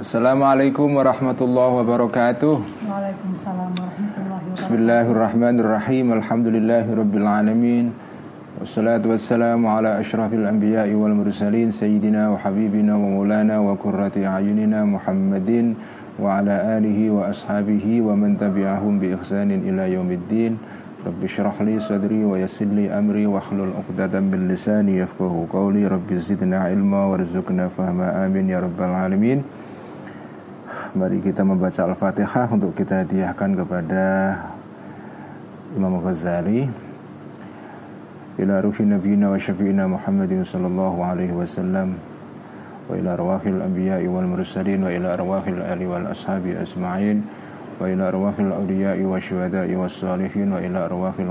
Assalamualaikum warahmatullahi wabarakatuh. Waalaikumsalam warahmatullahi wabarakatuh. Bismillahirrahmanirrahim. Alhamdulillahirabbil alamin. Wassalatu wassalamu ala asyrafil anbiya'i wal mursalin sayyidina wa habibina wa maulana wa qurrati ayunina Muhammadin wa ala alihi wa ashabihi wa man tabi'ahum bi ihsanin ila yaumiddin. Rabbi syrah li sadri wa yassir li amri wa hlul 'uqdatam min lisani yafqahu qawli. Rabbi zidna ilma warzuqna fahma. Amin ya rabbal alamin. Mari kita membaca Al-Fatihah untuk kita hadiahkan kepada Imam Ghazali. Ila ruhi wa syafi'ina Muhammadin alaihi wasallam. Wa ila arwahil anbiya'i wal wa ila ali wal ashabi asma'in wa ila arwahil wa syuhada'i was salihin. Wa ila arwahil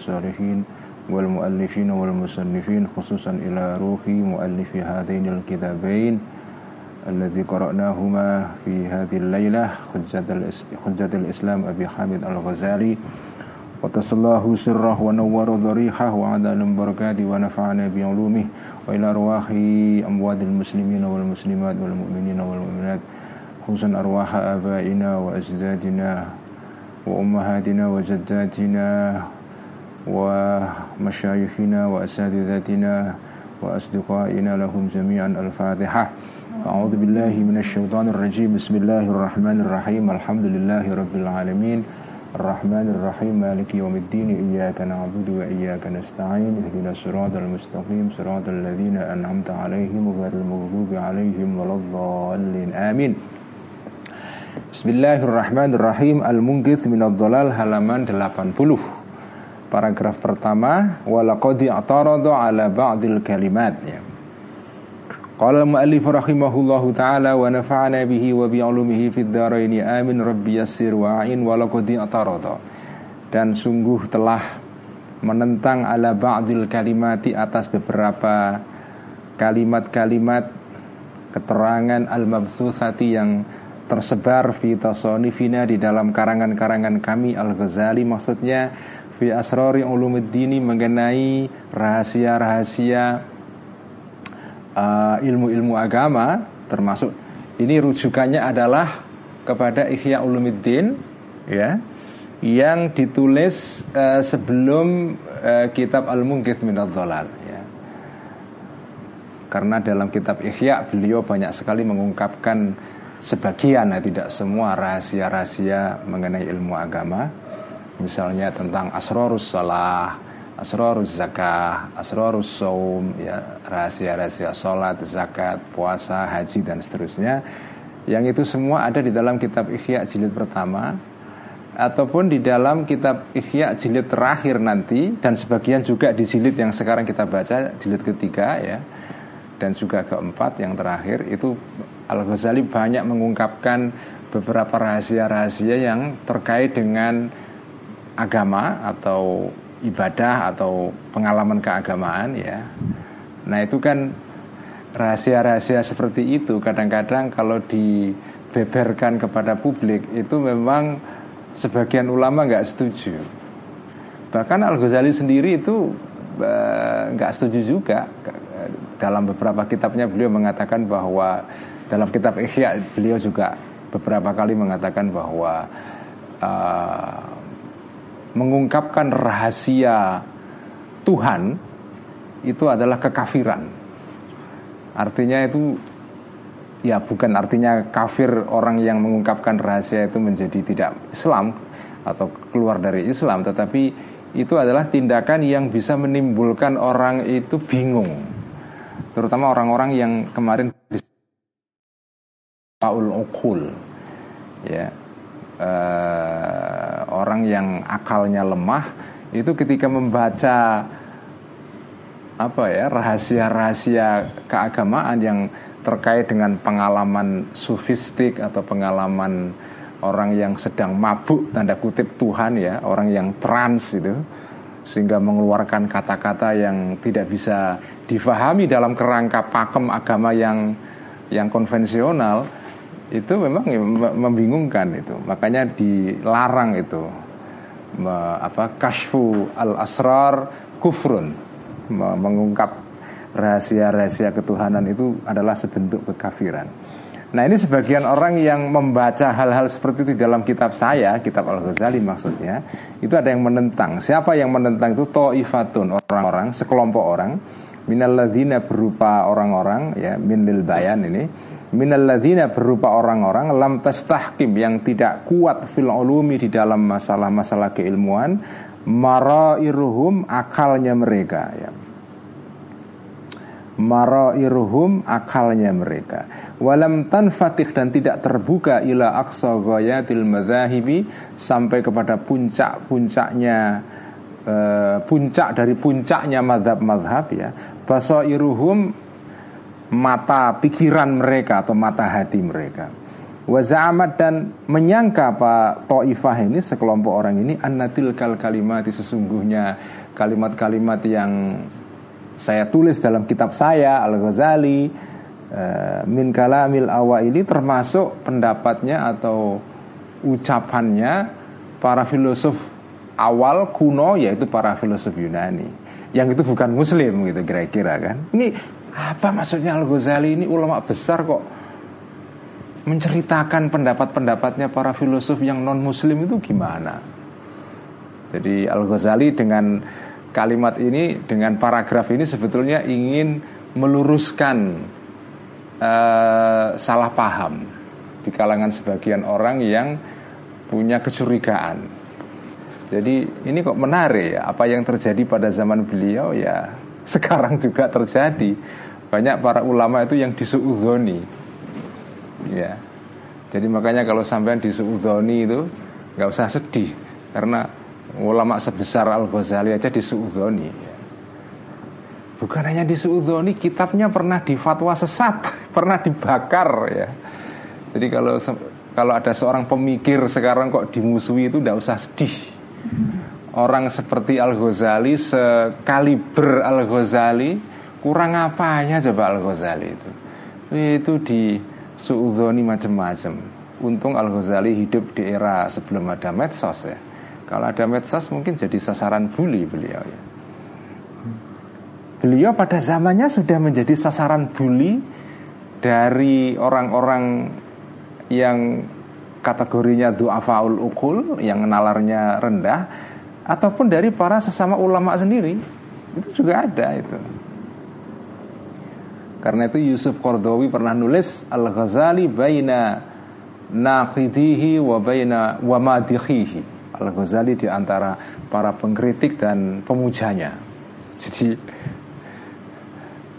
salihin. Wal muallifin wal khususan muallifi الذي قرأناهما في هذه الليلة حجة الإسلام أبي حامد الغزالي. وتصلاه سره ونور ضريحه وعدل بركاته ونفعنا بعلومه. وإلى أرواح أموات المسلمين والمسلمات والمؤمنين والمؤمنات. خصوصا أرواح آبائنا وأجدادنا وأمهاتنا وجداتنا ومشايخنا وأساتذتنا وأصدقائنا لهم جميعا الفاتحة. أعوذ بالله من الشيطان الرجيم. بسم الله الرحمن الرحيم. الحمد لله رب العالمين. الرحمن الرحيم. مالك يوم الدين. إياك نعبد وإياك نستعين. اهدنا الصراط المستقيم. صراط الذين أنعمت عليهم غير المغضوب عليهم ولا الضالين. آمين. Bismillahirrahmanirrahim Al-Munggith minad dolal halaman 80 Paragraf pertama. Walaqadi ataradu ala ba'dil kalimat ya. Wa nafa'ana bihi wa bi ulumihi fid dharain amin rabbi yassir wa a'in wa laqad atarada. Dan sungguh telah menentang ala ba'dil kalimati atas beberapa kalimat-kalimat keterangan al-mabthutsati yang tersebar fi tasonifina di dalam karangan-karangan kami Al-Ghazali maksudnya fi asrari ulumuddini mengenai rahasia-rahasia uh, ilmu-ilmu agama termasuk ini rujukannya adalah kepada Ihya Ulumuddin ya yang ditulis uh, sebelum uh, kitab Al-Munqidh min Dhalal ya. Karena dalam kitab Ihya beliau banyak sekali mengungkapkan sebagian ya, tidak semua rahasia-rahasia mengenai ilmu agama misalnya tentang asrarus salah asrarus zakah, asrarus saum, ya, rahasia-rahasia sholat, zakat, puasa, haji dan seterusnya. Yang itu semua ada di dalam kitab Ihya jilid pertama ataupun di dalam kitab Ihya jilid terakhir nanti dan sebagian juga di jilid yang sekarang kita baca jilid ketiga ya dan juga keempat yang terakhir itu Al Ghazali banyak mengungkapkan beberapa rahasia-rahasia yang terkait dengan agama atau ibadah atau pengalaman keagamaan ya. Nah itu kan rahasia-rahasia seperti itu kadang-kadang kalau dibeberkan kepada publik itu memang sebagian ulama nggak setuju. Bahkan Al Ghazali sendiri itu eh, nggak setuju juga. Dalam beberapa kitabnya beliau mengatakan bahwa dalam kitab Ihya beliau juga beberapa kali mengatakan bahwa uh, mengungkapkan rahasia Tuhan itu adalah kekafiran. Artinya itu ya bukan artinya kafir orang yang mengungkapkan rahasia itu menjadi tidak Islam atau keluar dari Islam, tetapi itu adalah tindakan yang bisa menimbulkan orang itu bingung. Terutama orang-orang yang kemarin Paul Okul ya uh, orang yang akalnya lemah itu ketika membaca apa ya rahasia-rahasia keagamaan yang terkait dengan pengalaman sufistik atau pengalaman orang yang sedang mabuk tanda kutip Tuhan ya orang yang trans itu sehingga mengeluarkan kata-kata yang tidak bisa difahami dalam kerangka pakem agama yang yang konvensional itu memang membingungkan itu. Makanya dilarang itu. Me, apa kasfu al asrar kufrun. Me, mengungkap rahasia-rahasia ketuhanan itu adalah sebentuk kekafiran. Nah ini sebagian orang yang membaca hal-hal seperti itu di dalam kitab saya, kitab Al-Ghazali maksudnya, itu ada yang menentang. Siapa yang menentang itu? To'ifatun, orang-orang, sekelompok orang, minalladzina berupa orang-orang, ya, minil bayan ini, minalladzina berupa orang-orang, lam tastahkim yang tidak kuat fil ulumi di dalam masalah-masalah keilmuan, marairuhum akalnya mereka, ya. Marairuhum akalnya mereka. Walam tanfatih dan tidak terbuka ila aqsa ghayatil madzahibi sampai kepada puncak-puncaknya uh, puncak dari puncaknya madhab-madhab ya. Basairuhum mata pikiran mereka atau mata hati mereka. Waza'amat dan menyangka Pak Ta'ifah ini sekelompok orang ini Annatil kal kalimat sesungguhnya kalimat-kalimat yang saya tulis dalam kitab saya Al-Ghazali uh, Min kalamil awa ini termasuk pendapatnya atau ucapannya para filosof awal kuno yaitu para filosof Yunani. Yang itu bukan muslim gitu kira-kira kan. Ini apa maksudnya Al-Ghazali ini ulama besar kok menceritakan pendapat-pendapatnya para filosof yang non muslim itu gimana jadi Al-Ghazali dengan kalimat ini dengan paragraf ini sebetulnya ingin meluruskan uh, salah paham di kalangan sebagian orang yang punya kecurigaan. Jadi ini kok menarik ya apa yang terjadi pada zaman beliau ya sekarang juga terjadi banyak para ulama itu yang disuudoni ya. Jadi makanya kalau sampean disuudoni itu nggak usah sedih. Karena ulama sebesar Al Ghazali aja disuudoni bukan hanya disuudoni kitabnya pernah difatwa sesat pernah dibakar ya. Jadi kalau kalau ada seorang pemikir sekarang kok dimusuhi itu tidak usah sedih. Orang seperti Al Ghazali sekaliber Al Ghazali kurang apanya coba Al Ghazali itu? Itu di suudoni macam-macam untung Al Ghazali hidup di era sebelum ada medsos ya. Kalau ada medsos mungkin jadi sasaran bully beliau ya. Beliau pada zamannya sudah menjadi sasaran bully dari orang-orang yang kategorinya du'afaul ukul yang nalarnya rendah ataupun dari para sesama ulama sendiri. Itu juga ada itu karena itu Yusuf Qardawi pernah nulis Al-Ghazali baina naqidihi wa baina wa madikhihi Al-Ghazali di antara para pengkritik dan pemujanya. Jadi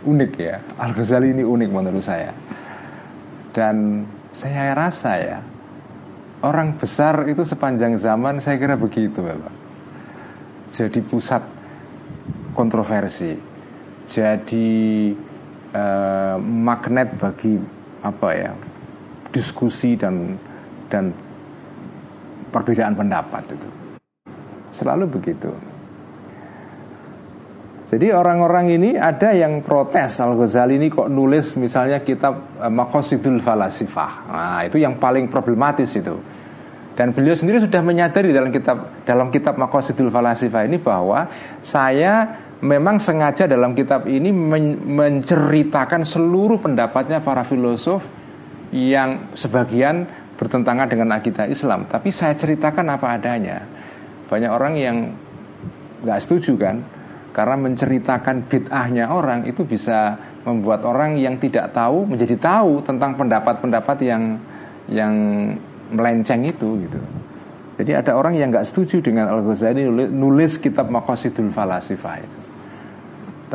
unik ya. Al-Ghazali ini unik menurut saya. Dan saya rasa ya orang besar itu sepanjang zaman saya kira begitu Bapak. Jadi pusat kontroversi. Jadi eh, magnet bagi apa ya diskusi dan dan perbedaan pendapat itu. Selalu begitu. Jadi orang-orang ini ada yang protes Al-Ghazali ini kok nulis misalnya kitab uh, Maqasidul Falasifah. Nah, itu yang paling problematis itu. Dan beliau sendiri sudah menyadari dalam kitab dalam kitab Maqasidul Falasifah ini bahwa saya memang sengaja dalam kitab ini men menceritakan seluruh pendapatnya para filosof yang sebagian bertentangan dengan akidah Islam tapi saya ceritakan apa adanya banyak orang yang nggak setuju kan karena menceritakan bid'ahnya orang itu bisa membuat orang yang tidak tahu menjadi tahu tentang pendapat-pendapat yang yang melenceng itu gitu. Jadi ada orang yang nggak setuju dengan Al Ghazali nulis, nulis kitab Maqasidul Falasifah itu.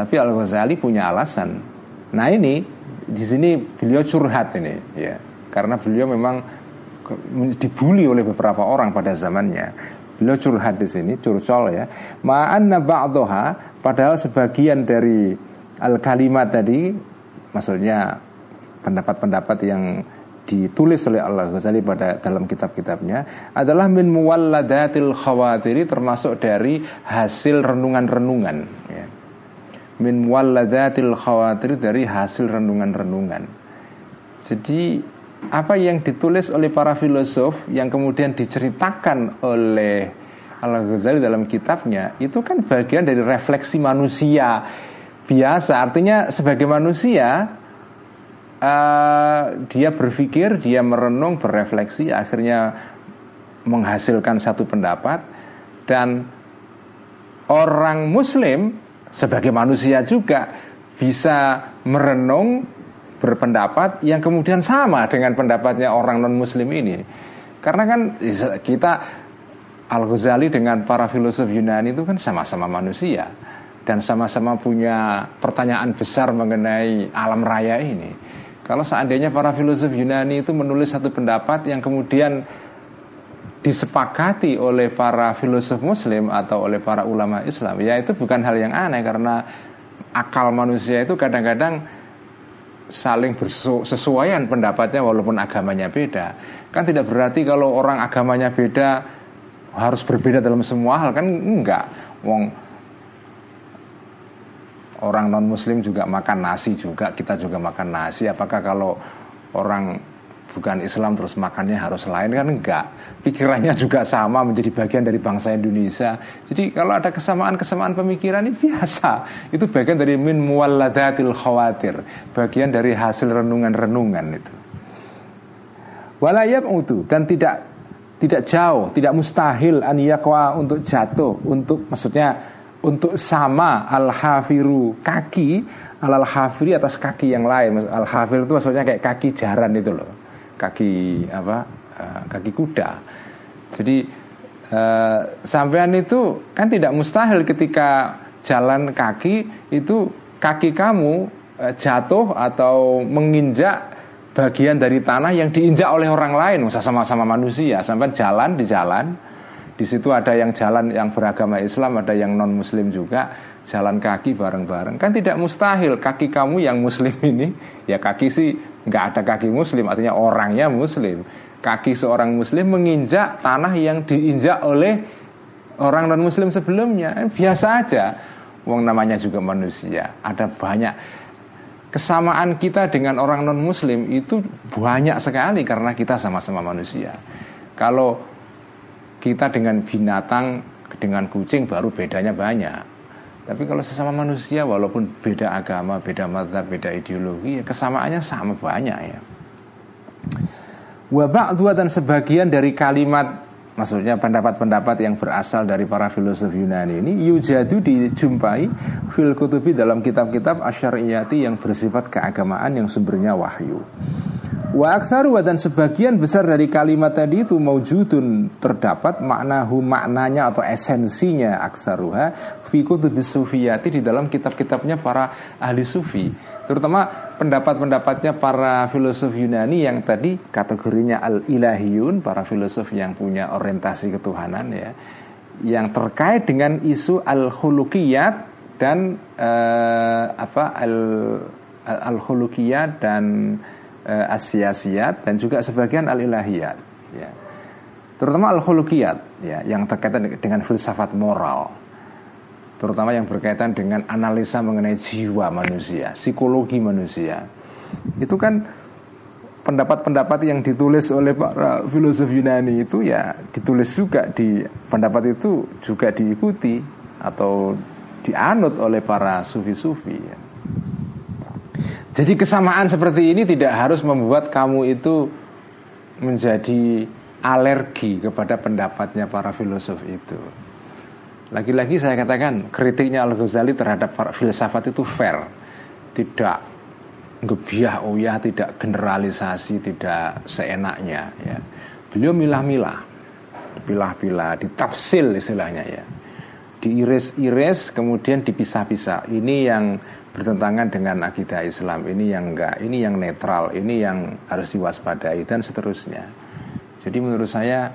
Tapi Al Ghazali punya alasan. Nah ini di sini beliau curhat ini ya karena beliau memang dibully oleh beberapa orang pada zamannya. Beliau curhat di sini, curcol ya. Ma'anna ba'doha padahal sebagian dari al-kalimat tadi maksudnya pendapat-pendapat yang ditulis oleh Allah Ghazali pada dalam kitab-kitabnya adalah min muwalladatil khawatiri termasuk dari hasil renungan-renungan ya. Min muwalladatil khawatiri dari hasil renungan-renungan jadi apa yang ditulis oleh para filosof yang kemudian diceritakan oleh Al-Ghazali dalam kitabnya itu kan bagian dari refleksi manusia biasa. Artinya sebagai manusia uh, dia berpikir, dia merenung, berefleksi, akhirnya menghasilkan satu pendapat. Dan orang Muslim sebagai manusia juga bisa merenung berpendapat yang kemudian sama dengan pendapatnya orang non Muslim ini. Karena kan kita Al Ghazali dengan para filosof Yunani itu kan sama-sama manusia dan sama-sama punya pertanyaan besar mengenai alam raya ini. Kalau seandainya para filosof Yunani itu menulis satu pendapat yang kemudian disepakati oleh para filosof muslim atau oleh para ulama Islam ya itu bukan hal yang aneh karena akal manusia itu kadang-kadang saling bersesuaian pendapatnya walaupun agamanya beda. Kan tidak berarti kalau orang agamanya beda harus berbeda dalam semua hal kan enggak. Wong orang non muslim juga makan nasi juga kita juga makan nasi. Apakah kalau orang bukan Islam terus makannya harus lain kan enggak. Pikirannya juga sama menjadi bagian dari bangsa Indonesia. Jadi kalau ada kesamaan-kesamaan pemikiran ini biasa. Itu bagian dari min muwalladatil khawatir. Bagian dari hasil renungan-renungan itu. Walayab itu dan tidak tidak jauh tidak mustahil an untuk jatuh untuk maksudnya untuk sama al hafiru kaki al hafiri atas kaki yang lain. Al hafir itu maksudnya kayak kaki jaran itu loh kaki apa uh, kaki kuda. Jadi uh, sampean itu kan tidak mustahil ketika jalan kaki itu kaki kamu uh, jatuh atau menginjak bagian dari tanah yang diinjak oleh orang lain, usah sama-sama manusia. Sampai jalan di jalan, di situ ada yang jalan yang beragama Islam, ada yang non Muslim juga, jalan kaki bareng-bareng. Kan tidak mustahil kaki kamu yang Muslim ini, ya kaki sih nggak ada kaki muslim artinya orangnya muslim. Kaki seorang muslim menginjak tanah yang diinjak oleh orang non muslim sebelumnya. Eh, biasa aja. Wong namanya juga manusia. Ada banyak kesamaan kita dengan orang non muslim itu banyak sekali karena kita sama-sama manusia. Kalau kita dengan binatang dengan kucing baru bedanya banyak tapi kalau sesama manusia walaupun beda agama, beda mata, beda ideologi, ya kesamaannya sama banyak ya. Wabak dua dan sebagian dari kalimat Maksudnya pendapat-pendapat yang berasal dari para filosof Yunani ini Yujadu dijumpai fil kutubi dalam kitab-kitab asyariyati yang bersifat keagamaan yang sumbernya wahyu. Wa aksaru dan sebagian besar dari kalimat tadi itu maujudun terdapat maknahu maknanya atau esensinya aksaruha fi kutubis sufiyati di dalam kitab-kitabnya para ahli sufi terutama pendapat-pendapatnya para filosof Yunani yang tadi kategorinya al-ilahiyun para filosof yang punya orientasi ketuhanan ya yang terkait dengan isu al-khuluqiyat dan uh, apa al al-khuluqiyat dan uh, asiasiat dan juga sebagian al-ilahiyat ya. Terutama al-khuluqiyat ya yang terkaitan dengan filsafat moral. Terutama yang berkaitan dengan analisa mengenai jiwa manusia, psikologi manusia. Itu kan pendapat-pendapat yang ditulis oleh para filosof Yunani itu ya ditulis juga di pendapat itu juga diikuti atau dianut oleh para sufi-sufi ya. Jadi kesamaan seperti ini tidak harus membuat kamu itu menjadi alergi kepada pendapatnya para filosof itu. Lagi-lagi saya katakan kritiknya Al Ghazali terhadap filsafat itu fair, tidak ngebiah uyah, tidak generalisasi, tidak seenaknya. Ya. Beliau milah-milah, pilah-pilah, ditafsil istilahnya ya, diiris-iris, kemudian dipisah-pisah. Ini yang bertentangan dengan akidah Islam ini yang enggak ini yang netral ini yang harus diwaspadai dan seterusnya jadi menurut saya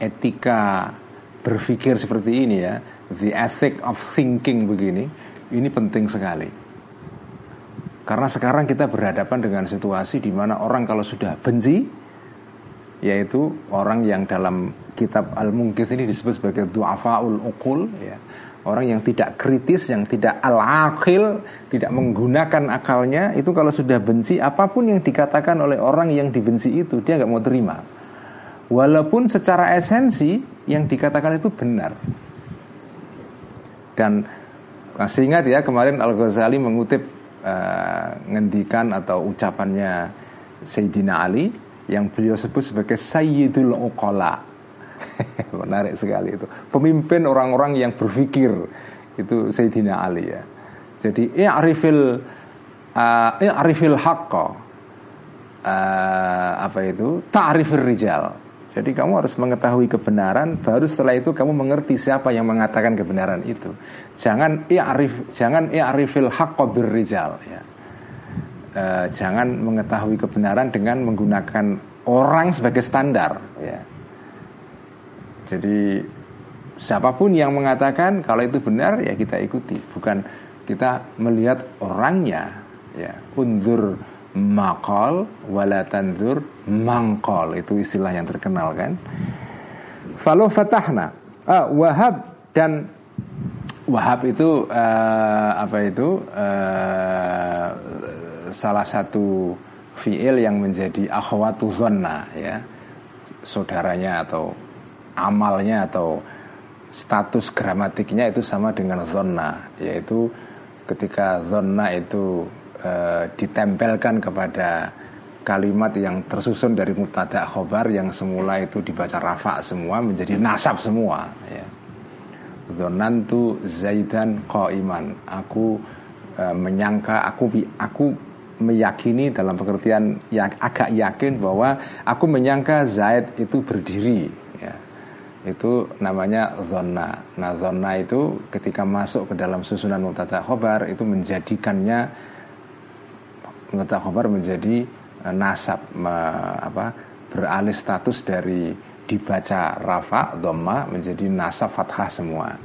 etika berpikir seperti ini ya. The ethic of thinking begini ini penting sekali. Karena sekarang kita berhadapan dengan situasi di mana orang kalau sudah benci yaitu orang yang dalam kitab Al-Mungkith ini disebut sebagai du'afaul ukul ya. Orang yang tidak kritis, yang tidak al-akil, tidak menggunakan akalnya, itu kalau sudah benci, apa pun yang dikatakan oleh orang yang dibenci itu, dia nggak mau terima. Walaupun secara esensi yang dikatakan itu benar. Dan masih ingat ya kemarin Al Ghazali mengutip uh, ngendikan atau ucapannya Sayyidina Ali yang beliau sebut sebagai Sayyidul Uqala. Menarik sekali itu. Pemimpin orang-orang yang berpikir itu Sayyidina Ali ya. Jadi i'rifil uh, i'rifil haqqa uh, apa itu? Ta'rifir rijal. Jadi kamu harus mengetahui kebenaran baru setelah itu kamu mengerti siapa yang mengatakan kebenaran itu. Jangan i'rif jangan i'rifil haqqa birrijal ya. Uh, jangan mengetahui kebenaran dengan menggunakan orang sebagai standar ya. Jadi siapa pun yang mengatakan kalau itu benar ya kita ikuti, bukan kita melihat orangnya ya. Undur makol wala tandur mangkol itu istilah yang terkenal kan? Falau fatahna. Ah, Wahab dan Wahab itu uh, apa itu? Uh, salah satu fiil yang menjadi akhwatu zonna ya. Saudaranya atau amalnya atau status gramatiknya itu sama dengan zonna yaitu ketika zonna itu e, ditempelkan kepada kalimat yang tersusun dari mubtada khobar yang semula itu dibaca rafa semua menjadi nasab semua ya. Zonantu Zaidan iman Aku e, menyangka aku aku meyakini dalam pengertian yang agak yakin bahwa aku menyangka Zaid itu berdiri ya. Itu namanya zona. Nah zona itu ketika masuk ke dalam susunan mubtada khobar itu menjadikannya mengetahui khabar menjadi uh, nasab me, apa beralih status dari dibaca rafa dhamma menjadi nasab fathah semua.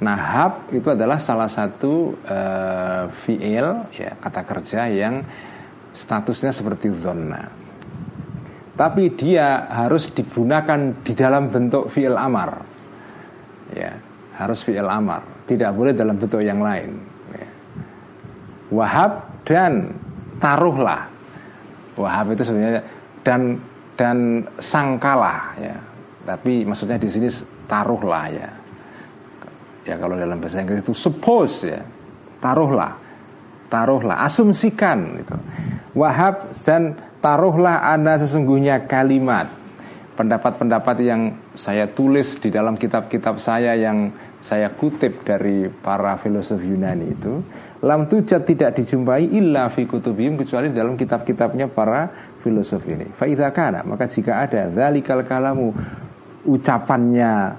Nah, hab itu adalah salah satu uh, fiil ya kata kerja yang statusnya seperti zona. Tapi dia harus digunakan di dalam bentuk fiil amar. Ya, harus fiil amar, tidak boleh dalam bentuk yang lain. Ya. Wahab dan taruhlah wahab itu sebenarnya dan dan sangkalah ya. Tapi maksudnya di sini taruhlah ya. Ya kalau dalam bahasa Inggris itu suppose ya. Taruhlah. Taruhlah. Asumsikan itu wahab dan taruhlah anda sesungguhnya kalimat. Pendapat-pendapat yang saya tulis di dalam kitab-kitab saya yang saya kutip dari para filosof Yunani itu lam tujat tidak dijumpai illa fi kutubihim kecuali dalam kitab-kitabnya para filosof ini. Fa kana maka jika ada zalikal kalamu ucapannya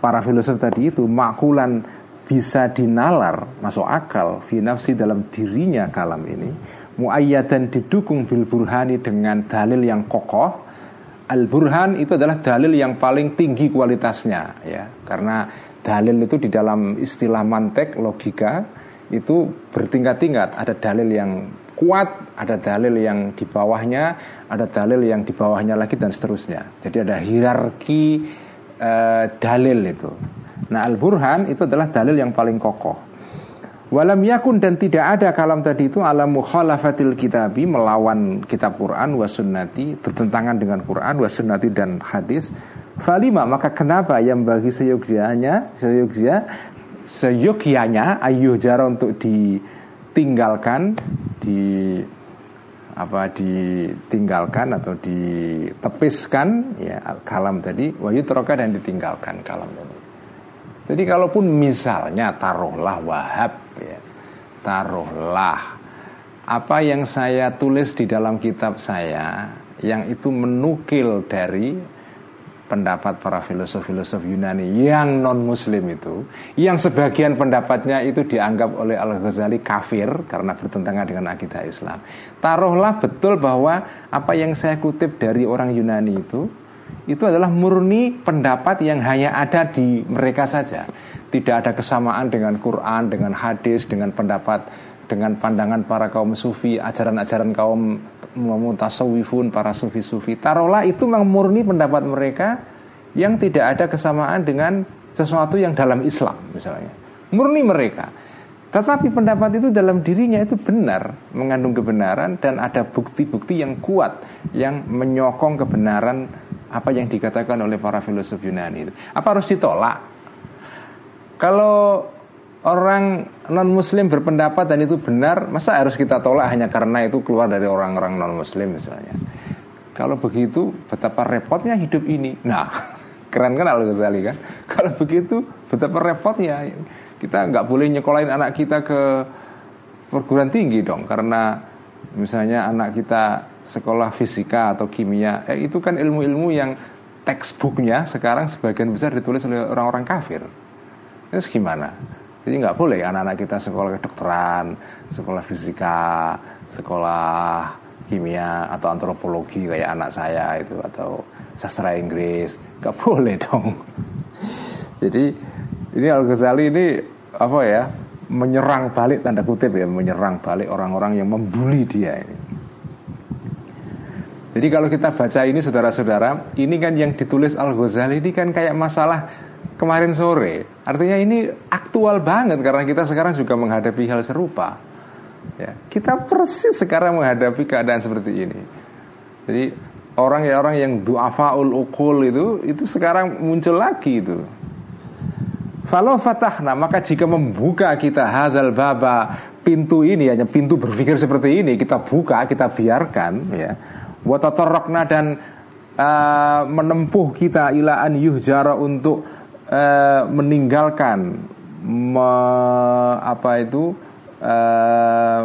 para filosof tadi itu makulan bisa dinalar masuk akal fi nafsi dalam dirinya kalam ini muayyadan didukung bil burhani dengan dalil yang kokoh al burhan itu adalah dalil yang paling tinggi kualitasnya ya karena dalil itu di dalam istilah mantek logika itu bertingkat-tingkat. Ada dalil yang kuat ada dalil yang di bawahnya ada dalil yang di bawahnya lagi dan seterusnya. Jadi ada hierarki eh, dalil itu. Nah al burhan itu adalah dalil yang paling kokoh. Walam yakun dan tidak ada kalam tadi itu alam mukhalafatil kitabi melawan kitab Quran wa sunnati bertentangan dengan Quran wa sunnati dan hadis. Falima maka kenapa yang bagi seyogyanya Seyogya Seyogyanya ayuh jara untuk ditinggalkan Di apa ditinggalkan atau ditepiskan ya kalam tadi wahyu teroka dan ditinggalkan kalam tadi jadi kalaupun misalnya taruhlah wahab ya taruhlah apa yang saya tulis di dalam kitab saya yang itu menukil dari pendapat para filosof-filosof Yunani yang non muslim itu yang sebagian pendapatnya itu dianggap oleh Al-Ghazali kafir karena bertentangan dengan akidah Islam. Taruhlah betul bahwa apa yang saya kutip dari orang Yunani itu itu adalah murni pendapat yang hanya ada di mereka saja. Tidak ada kesamaan dengan Quran dengan hadis dengan pendapat dengan pandangan para kaum sufi ajaran-ajaran kaum mutasawifun para sufi-sufi. Taruhlah itu memang murni pendapat mereka yang tidak ada kesamaan dengan sesuatu yang dalam Islam misalnya. Murni mereka. Tetapi pendapat itu dalam dirinya itu benar mengandung kebenaran dan ada bukti-bukti yang kuat yang menyokong kebenaran apa yang dikatakan oleh para filosof Yunani itu. Apa harus ditolak? Kalau orang non muslim berpendapat dan itu benar masa harus kita tolak hanya karena itu keluar dari orang-orang non muslim misalnya? Kalau begitu betapa repotnya hidup ini. Nah keren kan Al Ghazali kan? Kalau begitu betapa repotnya. Kita nggak boleh nyekolahin anak kita ke perguruan tinggi dong karena misalnya anak kita sekolah fisika atau kimia eh, itu kan ilmu-ilmu yang textbooknya sekarang sebagian besar ditulis oleh orang-orang kafir. Terus gimana? Jadi nggak boleh anak-anak kita sekolah kedokteran, sekolah fisika, sekolah kimia atau antropologi kayak anak saya itu atau sastra Inggris, nggak boleh dong. Jadi ini Al Ghazali ini apa ya menyerang balik tanda kutip ya menyerang balik orang-orang yang membuli dia ini. Jadi kalau kita baca ini saudara-saudara, ini kan yang ditulis Al Ghazali ini kan kayak masalah kemarin sore. Artinya ini aktual banget karena kita sekarang juga menghadapi hal serupa. Ya, kita persis sekarang menghadapi keadaan seperti ini. Jadi orang ya orang yang duafaul ukul itu itu sekarang muncul lagi itu. Kalau fatahna maka jika membuka kita hadal baba pintu ini hanya pintu berpikir seperti ini kita buka kita biarkan ya. Watatorokna dan uh, menempuh kita ilaan yuhjara untuk uh, meninggalkan me, apa itu uh,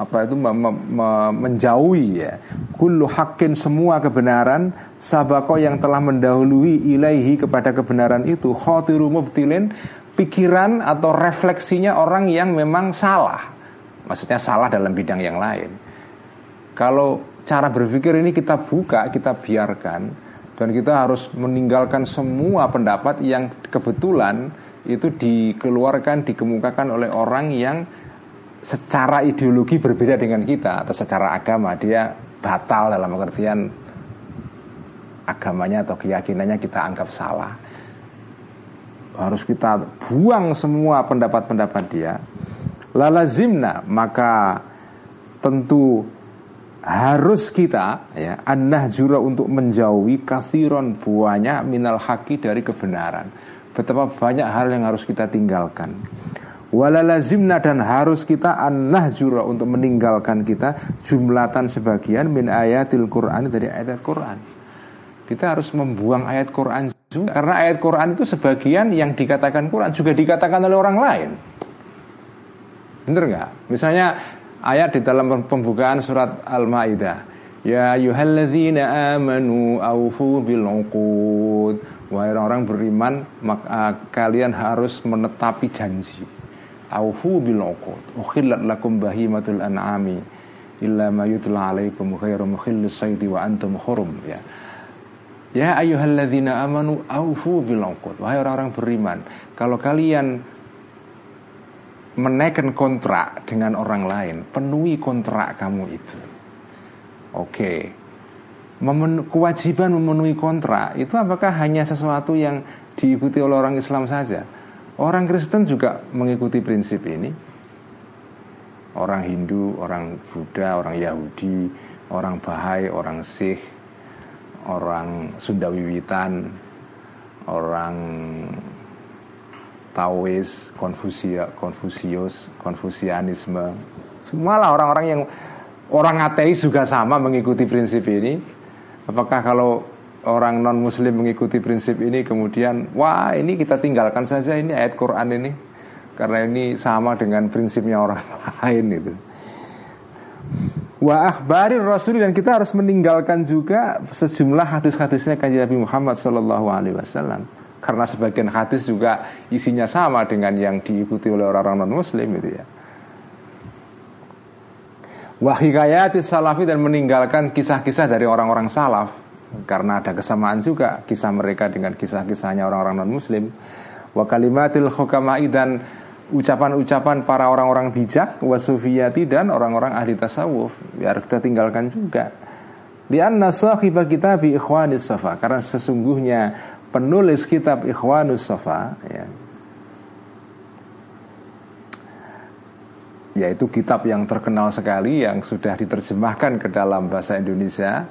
apa itu me, me, me, menjauhi ya. Kullu hakin semua kebenaran sabako yang telah mendahului ilaihi kepada kebenaran itu. Khotiru mubtilin pikiran atau refleksinya orang yang memang salah. Maksudnya salah dalam bidang yang lain. Kalau cara berpikir ini kita buka kita biarkan dan kita harus meninggalkan semua pendapat yang kebetulan itu dikeluarkan dikemukakan oleh orang yang secara ideologi berbeda dengan kita atau secara agama. Dia batal dalam pengertian agamanya atau keyakinannya kita anggap salah. Harus kita buang semua pendapat-pendapat dia. Lalazimna maka tentu harus kita ya anah jura untuk menjauhi kathiron buahnya minal haki dari kebenaran. Betapa banyak hal yang harus kita tinggalkan. Walalazimna dan harus kita anah jura untuk meninggalkan kita jumlatan sebagian min ayatil Quran dari ayat Quran. Kita harus membuang ayat Quran juga karena ayat Quran itu sebagian yang dikatakan Quran juga dikatakan oleh orang lain. Bener nggak? Misalnya ayat di dalam pembukaan surat Al-Maidah. Ya ayyuhalladzina amanu aufu bil uqud. Wahai orang beriman, maka kalian harus menetapi janji. Aufu bil uqud. Ukhillat lakum bahimatul an'ami illa ma yutla alaikum khairu mukhillis sayti wa antum hurum ya. Ya ayyuhalladzina amanu aufu bil uqud. Wahai orang-orang beriman, kalau kalian menaikkan kontrak dengan orang lain, penuhi kontrak kamu itu. Oke. Memen kewajiban memenuhi kontrak itu apakah hanya sesuatu yang diikuti oleh orang Islam saja? Orang Kristen juga mengikuti prinsip ini. Orang Hindu, orang Buddha, orang Yahudi, orang Bahai, orang Sikh, orang Sunda Wiwitan, orang Taois, Konfusia, Konfusius, Konfusianisme. Semualah orang-orang yang orang ateis juga sama mengikuti prinsip ini. Apakah kalau orang non muslim mengikuti prinsip ini kemudian wah ini kita tinggalkan saja ini ayat Quran ini karena ini sama dengan prinsipnya orang lain itu. Wa akhbarir rasul dan kita harus meninggalkan juga sejumlah hadis-hadisnya kanjeng Nabi Muhammad Shallallahu alaihi wasallam karena sebagian hadis juga isinya sama dengan yang diikuti oleh orang-orang non muslim itu ya wahikayati salafi dan meninggalkan kisah-kisah dari orang-orang salaf. Karena ada kesamaan juga kisah mereka dengan kisah-kisahnya orang-orang non muslim wa kalimatil hukamai dan ucapan-ucapan para orang-orang bijak wasufiyati dan orang-orang ahli tasawuf. Biar kita tinggalkan juga. Di anna sahibah kita bi ikhwanis safa. Karena sesungguhnya penulis kitab Ikhwanus Safa ya, yaitu kitab yang terkenal sekali yang sudah diterjemahkan ke dalam bahasa Indonesia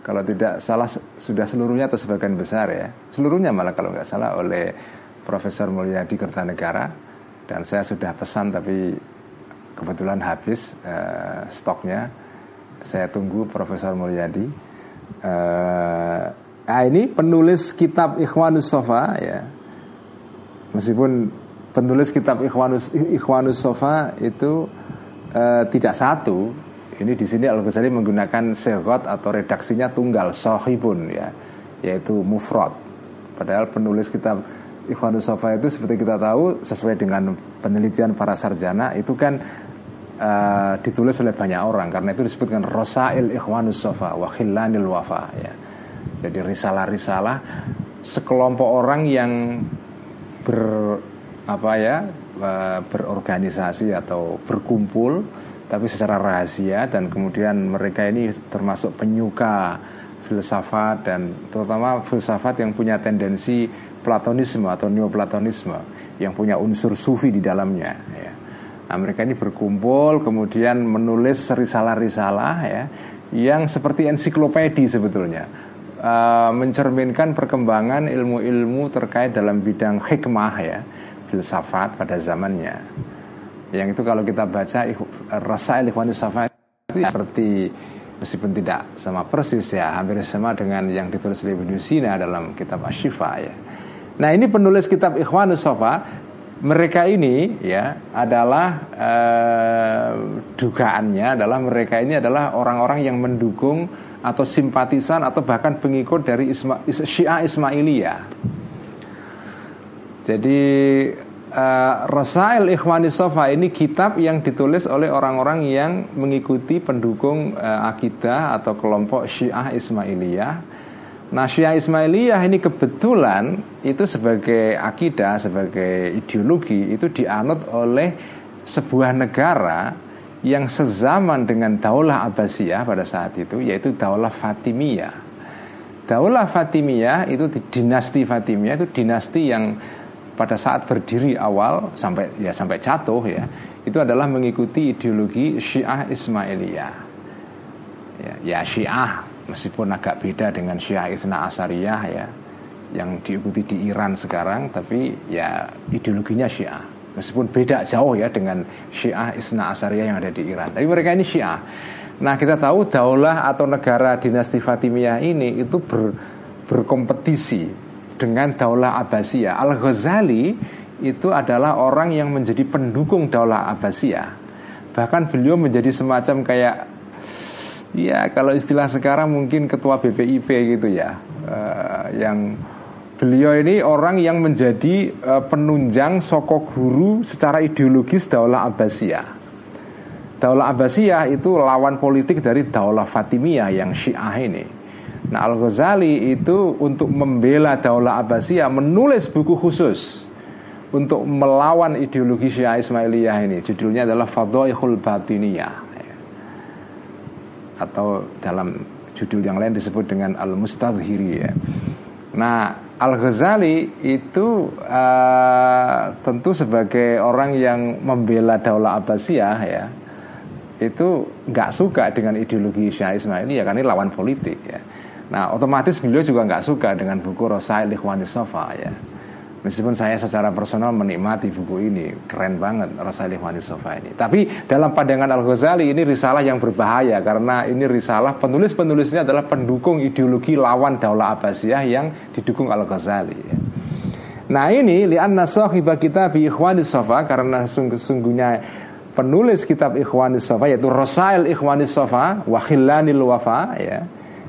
kalau tidak salah sudah seluruhnya atau sebagian besar ya seluruhnya malah kalau nggak salah oleh Profesor Mulyadi Kertanegara dan saya sudah pesan tapi kebetulan habis uh, stoknya. Saya tunggu Profesor Mulyadi. Uh, nah ini penulis kitab Ikhwanus Sofa ya. Meskipun penulis kitab Ikhwanus Ikhwanus Sofa itu uh, tidak satu. Ini di sini Al Ghazali menggunakan segot atau redaksinya tunggal sohibun ya, yaitu mufrad. Padahal penulis kitab Ikhwanus Sofa itu seperti kita tahu sesuai dengan penelitian para sarjana itu kan uh, ditulis oleh banyak orang karena itu disebutkan Rosail Ikhwanus Sofa wa Wafa ya. Jadi risalah-risalah sekelompok orang yang ber apa ya uh, berorganisasi atau berkumpul tapi secara rahasia dan kemudian mereka ini termasuk penyuka filsafat dan terutama filsafat yang punya tendensi Platonisme atau Neoplatonisme yang punya unsur sufi di dalamnya. Ya. Nah, mereka ini berkumpul kemudian menulis risalah-risalah ya yang seperti ensiklopedi sebetulnya uh, mencerminkan perkembangan ilmu-ilmu terkait dalam bidang hikmah ya filsafat pada zamannya. Yang itu kalau kita baca rasa Ikhwan Safat itu seperti meskipun tidak sama persis ya hampir sama dengan yang ditulis oleh Ibnu Sina dalam kitab Ashifa ya. Nah ini penulis kitab Ikhwanus Sofa mereka ini ya adalah eh, dugaannya adalah mereka ini adalah orang-orang yang mendukung atau simpatisan atau bahkan pengikut dari Isma, Syiah Ismailiyah. Jadi eh, Rasail Ikhwani Sofa ini kitab yang ditulis oleh orang-orang yang mengikuti pendukung eh, akidah atau kelompok Syiah Ismailiyah Nah Syiah Ismailiyah ini kebetulan itu sebagai akidah, sebagai ideologi itu dianut oleh sebuah negara yang sezaman dengan Daulah Abbasiyah pada saat itu yaitu Daulah Fatimiyah. Daulah Fatimiyah itu dinasti Fatimiyah itu dinasti yang pada saat berdiri awal sampai ya sampai jatuh ya itu adalah mengikuti ideologi Syiah Ismailiyah. Ya, ya Syiah meskipun agak beda dengan Syiah Isna Asariyah ya yang diikuti di Iran sekarang tapi ya ideologinya Syiah meskipun beda jauh ya dengan Syiah Isna Asariyah yang ada di Iran. Tapi mereka ini Syiah. Nah kita tahu daulah atau negara dinasti Fatimiyah ini itu ber, berkompetisi dengan daulah Abbasiyah. Al Ghazali itu adalah orang yang menjadi pendukung daulah Abbasiyah. Bahkan beliau menjadi semacam kayak Ya kalau istilah sekarang mungkin ketua BPIP gitu ya uh, Yang beliau ini orang yang menjadi uh, penunjang sokok guru secara ideologis Daulah Abbasiyah. Daulah Abbasiyah itu lawan politik dari Daulah Fatimiyah yang Syiah ini. Nah Al-Ghazali itu untuk membela Daulah Abbasiyah menulis buku khusus untuk melawan ideologi Syiah Ismailiyah ini. Judulnya adalah Fadhaihul Batiniyah. Atau dalam judul yang lain disebut dengan Al-Mustadhiri ya. Nah, Al-Ghazali itu uh, tentu sebagai orang yang membela Daulah Abbasiyah ya. Itu nggak suka dengan ideologi Syah Ismaili ya karena ini lawan politik ya. Nah, otomatis beliau juga nggak suka dengan buku Rosail Ikhwanis Sofa ya. Meskipun saya secara personal menikmati buku ini Keren banget Rasail Ikhwani Sofa ini. Tapi dalam pandangan Al-Ghazali ini risalah yang berbahaya Karena ini risalah penulis-penulisnya adalah pendukung ideologi lawan Daulah Abbasiyah yang didukung Al-Ghazali Nah ini li'anna sahiba kitab Ikhwani Sofa Karena sungguh-sungguhnya penulis kitab Ikhwani Sofa Yaitu Rasail Ikhwani Sofa Wakhillanil Wafa ya.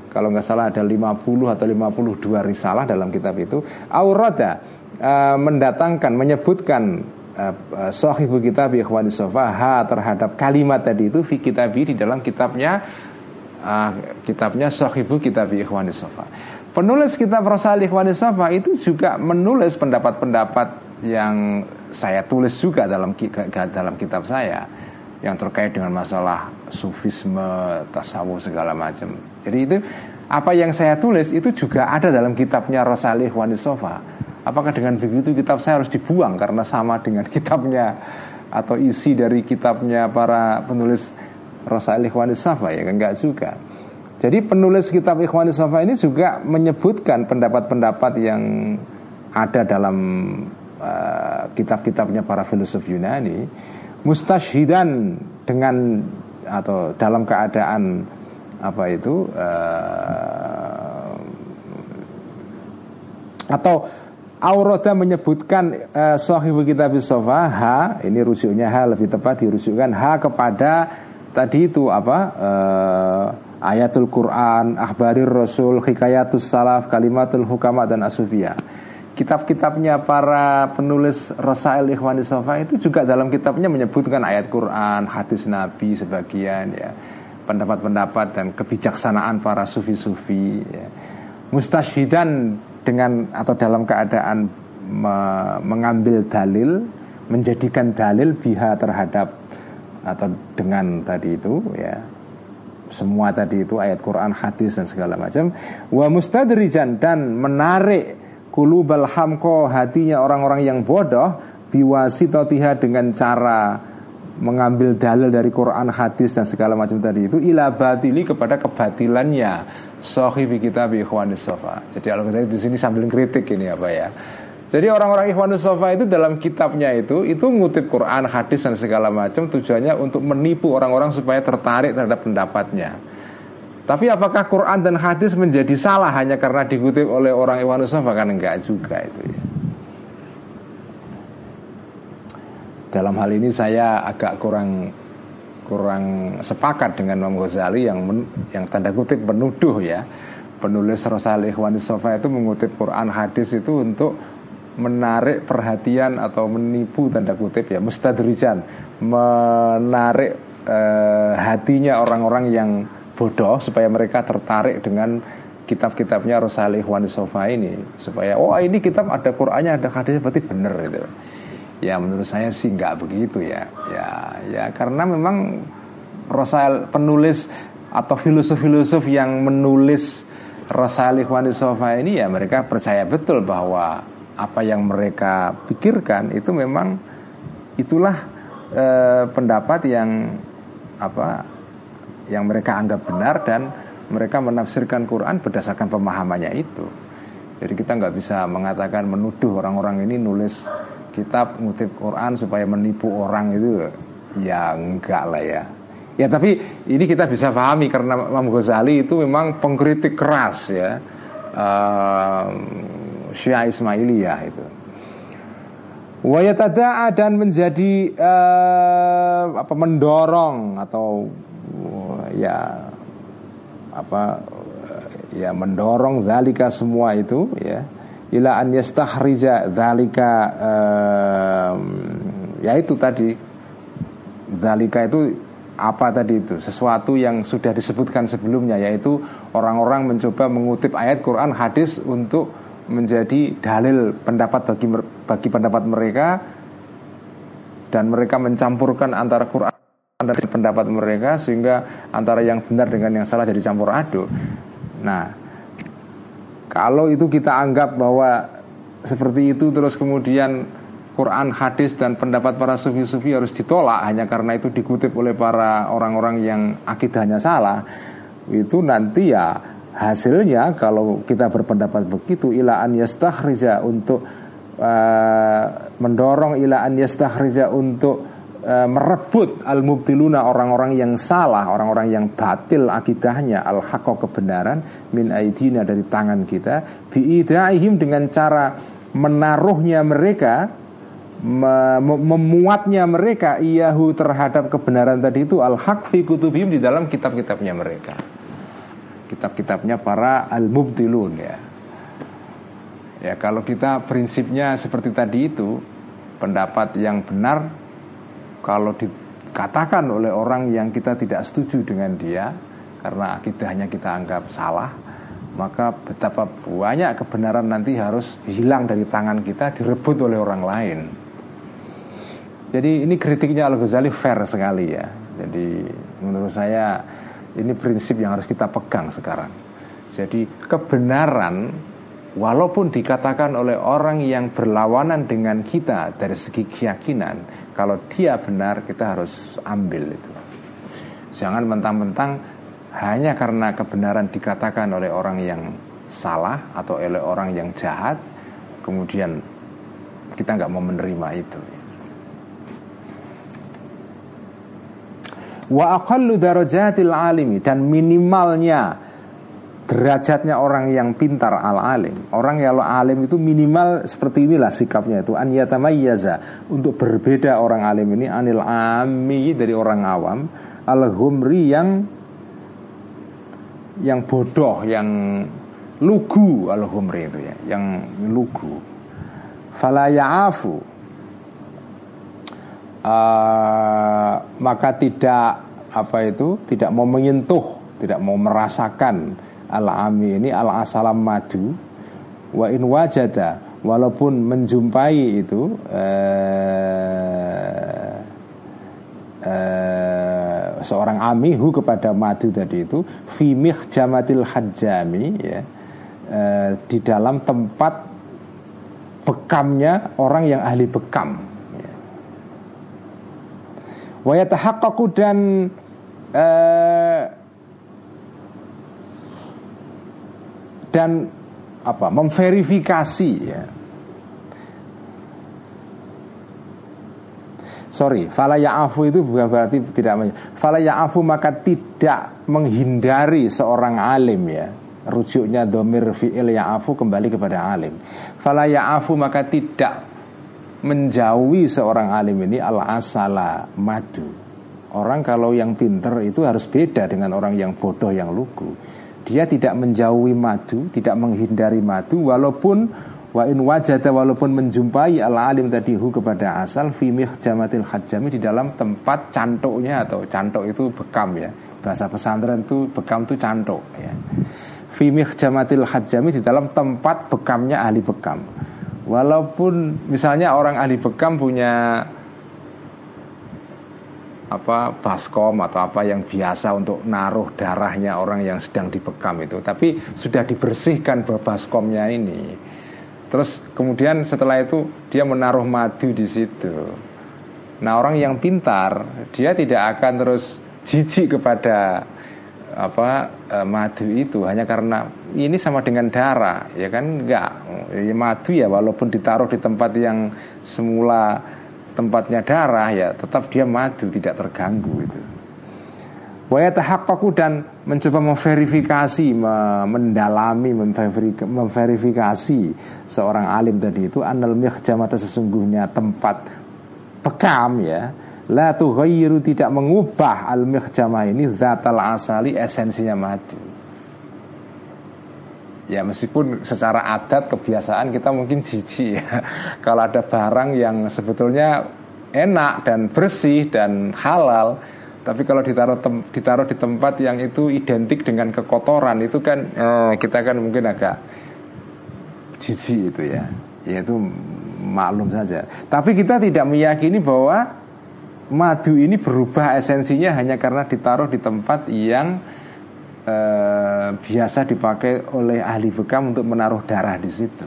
Kalau nggak salah ada 50 atau 52 risalah dalam kitab itu. Aurada uh, mendatangkan menyebutkan uh, sahibu kitab ikhwani ha terhadap kalimat tadi itu fi kitabi di dalam kitabnya uh, kitabnya sahibu kitab ikhwani sofa penulis kitab Rasul ikhwani sofa itu juga menulis pendapat-pendapat yang saya tulis juga dalam dalam kitab saya yang terkait dengan masalah sufisme, tasawuf segala macam. Jadi itu apa yang saya tulis itu juga ada dalam kitabnya Rasulullah Ikhwani Sofa Apakah dengan begitu kitab saya harus dibuang karena sama dengan kitabnya atau isi dari kitabnya para penulis Rasail Ikhwan Safa ya enggak juga. Jadi penulis kitab Ikhwan ini juga menyebutkan pendapat-pendapat yang ada dalam uh, kitab-kitabnya para filosof Yunani mustashhidan dengan atau dalam keadaan apa itu uh, atau Auroda menyebutkan uh, Sohibu Kitab Sofa H ini rujuknya H lebih tepat dirujukkan H kepada tadi itu apa uh, ayatul Quran, akhbarir Rasul, hikayatus salaf, kalimatul hukama dan asufiyah. Kitab-kitabnya para penulis Rasail Ikhwani Sofa itu juga dalam kitabnya menyebutkan ayat Quran, hadis Nabi sebagian ya, pendapat-pendapat dan kebijaksanaan para sufi-sufi ya. Mustashidan dengan atau dalam keadaan me, mengambil dalil, menjadikan dalil biha terhadap atau dengan tadi itu ya semua tadi itu ayat Quran, hadis dan segala macam wa mustadrijan dan menarik kulubal hamko hatinya orang-orang yang bodoh biwasitotiha dengan cara mengambil dalil dari Quran, hadis dan segala macam tadi itu ila batili kepada kebatilannya sahibi kita bi sofa. Jadi kalau saya di sini sambil kritik ini apa ya. Jadi orang-orang Ikhwanus Sofa itu dalam kitabnya itu itu ngutip Quran, hadis dan segala macam tujuannya untuk menipu orang-orang supaya tertarik terhadap pendapatnya. Tapi apakah Quran dan hadis menjadi salah hanya karena dikutip oleh orang Iwan Usafa? Kan enggak juga itu ya. Dalam hal ini saya agak kurang kurang sepakat dengan Imam Ghazali yang men, yang tanda kutip menuduh ya. Penulis Rasul Ikhwan Sofa itu mengutip Quran hadis itu untuk menarik perhatian atau menipu tanda kutip ya mustadrijan menarik eh, hatinya orang-orang yang bodoh supaya mereka tertarik dengan kitab-kitabnya Rasulullah Ikhwan Sofa ini. Supaya oh ini kitab ada Qurannya ada hadisnya berarti benar itu ya menurut saya sih nggak begitu ya ya ya karena memang Rasul penulis atau filosof-filosof yang menulis Rasul Ikhwan Sofa ini ya mereka percaya betul bahwa apa yang mereka pikirkan itu memang itulah eh, pendapat yang apa yang mereka anggap benar dan mereka menafsirkan Quran berdasarkan pemahamannya itu. Jadi kita nggak bisa mengatakan menuduh orang-orang ini nulis kitab ngutip Quran supaya menipu orang itu ya enggak lah ya. Ya tapi ini kita bisa pahami karena Imam Ghazali itu memang pengkritik keras ya uh, Syiah Ismailiyah itu. Wayatadaa dan menjadi uh, apa mendorong atau ya apa ya mendorong zalika semua itu ya ila an yastakhrija zalika um, ya itu tadi zalika itu apa tadi itu sesuatu yang sudah disebutkan sebelumnya yaitu orang-orang mencoba mengutip ayat Quran hadis untuk menjadi dalil pendapat bagi bagi pendapat mereka dan mereka mencampurkan antara Quran dari pendapat mereka sehingga antara yang benar dengan yang salah jadi campur aduk. Nah, kalau itu kita anggap bahwa seperti itu terus kemudian Quran, hadis dan pendapat para sufi-sufi harus ditolak hanya karena itu dikutip oleh para orang-orang yang akidahnya salah, itu nanti ya hasilnya kalau kita berpendapat begitu ilaan yastakhrija untuk uh, mendorong ilaan yastakhrija untuk merebut al mubtiluna orang-orang yang salah, orang-orang yang batil akidahnya al haqqa kebenaran min aidina dari tangan kita biidaihim dengan cara menaruhnya mereka memuatnya mereka iyahu terhadap kebenaran tadi itu al haq fi kutubihim di dalam kitab-kitabnya mereka. Kitab-kitabnya para al mubtilun ya. Ya kalau kita prinsipnya seperti tadi itu pendapat yang benar kalau dikatakan oleh orang yang kita tidak setuju dengan dia karena akidahnya kita anggap salah maka betapa banyak kebenaran nanti harus hilang dari tangan kita direbut oleh orang lain. Jadi ini kritiknya Al-Ghazali fair sekali ya. Jadi menurut saya ini prinsip yang harus kita pegang sekarang. Jadi kebenaran walaupun dikatakan oleh orang yang berlawanan dengan kita dari segi keyakinan kalau dia benar kita harus ambil itu. Jangan mentang-mentang hanya karena kebenaran dikatakan oleh orang yang salah atau oleh orang yang jahat, kemudian kita nggak mau menerima itu. Wa aqallu darajatil alimi dan minimalnya derajatnya orang yang pintar al alim. Orang yang alim itu minimal seperti inilah sikapnya itu an yatamayyaza untuk berbeda orang alim ini anil ami dari orang awam al humri yang yang bodoh yang lugu al humri itu ya, yang lugu. Fala ya'afu uh, maka tidak apa itu tidak mau menyentuh tidak mau merasakan al-ami ini al-asalam madu wa in wajada walaupun menjumpai itu uh, uh, seorang amihu kepada madu tadi itu fimih jamatil hajjami ya uh, di dalam tempat bekamnya orang yang ahli bekam Wayatahaqqaqu dan uh, dan apa memverifikasi ya Sorry, fala ya'afu itu bukan berarti tidak Fala ya'afu maka tidak menghindari seorang alim ya Rujuknya domir fi'il ya'afu kembali kepada alim Fala ya'afu maka tidak menjauhi seorang alim ini al asala madu. Orang kalau yang pinter itu harus beda dengan orang yang bodoh yang lugu. Dia tidak menjauhi madu, tidak menghindari madu walaupun wa in wajada walaupun menjumpai al alim tadi hu kepada asal fimih jamatil hajami di dalam tempat cantuknya atau cantuk itu bekam ya. Bahasa pesantren itu bekam itu cantuk ya. Fimih jamatil hajami di dalam tempat bekamnya ahli bekam Walaupun misalnya orang ahli bekam punya apa baskom atau apa yang biasa untuk naruh darahnya orang yang sedang dibekam itu, tapi sudah dibersihkan baskomnya ini. Terus kemudian setelah itu dia menaruh madu di situ. Nah orang yang pintar dia tidak akan terus jijik kepada apa e, madu itu hanya karena ini sama dengan darah ya kan enggak ya, madu ya walaupun ditaruh di tempat yang semula tempatnya darah ya tetap dia madu tidak terganggu itu Wayatahaqqaqu dan mencoba memverifikasi, mendalami, memverifikasi seorang alim tadi itu anal mihjamata sesungguhnya tempat pekam ya La tughayyiru tidak mengubah al mihjamah ini zatal asali esensinya madu. Ya meskipun secara adat kebiasaan kita mungkin jijik ya. Kalau ada barang yang sebetulnya enak dan bersih dan halal tapi kalau ditaruh tem, ditaruh di tempat yang itu identik dengan kekotoran itu kan eh, kita kan mungkin agak jijik itu ya. Ya itu maklum saja. Tapi kita tidak meyakini bahwa madu ini berubah esensinya hanya karena ditaruh di tempat yang e, biasa dipakai oleh ahli bekam untuk menaruh darah di situ.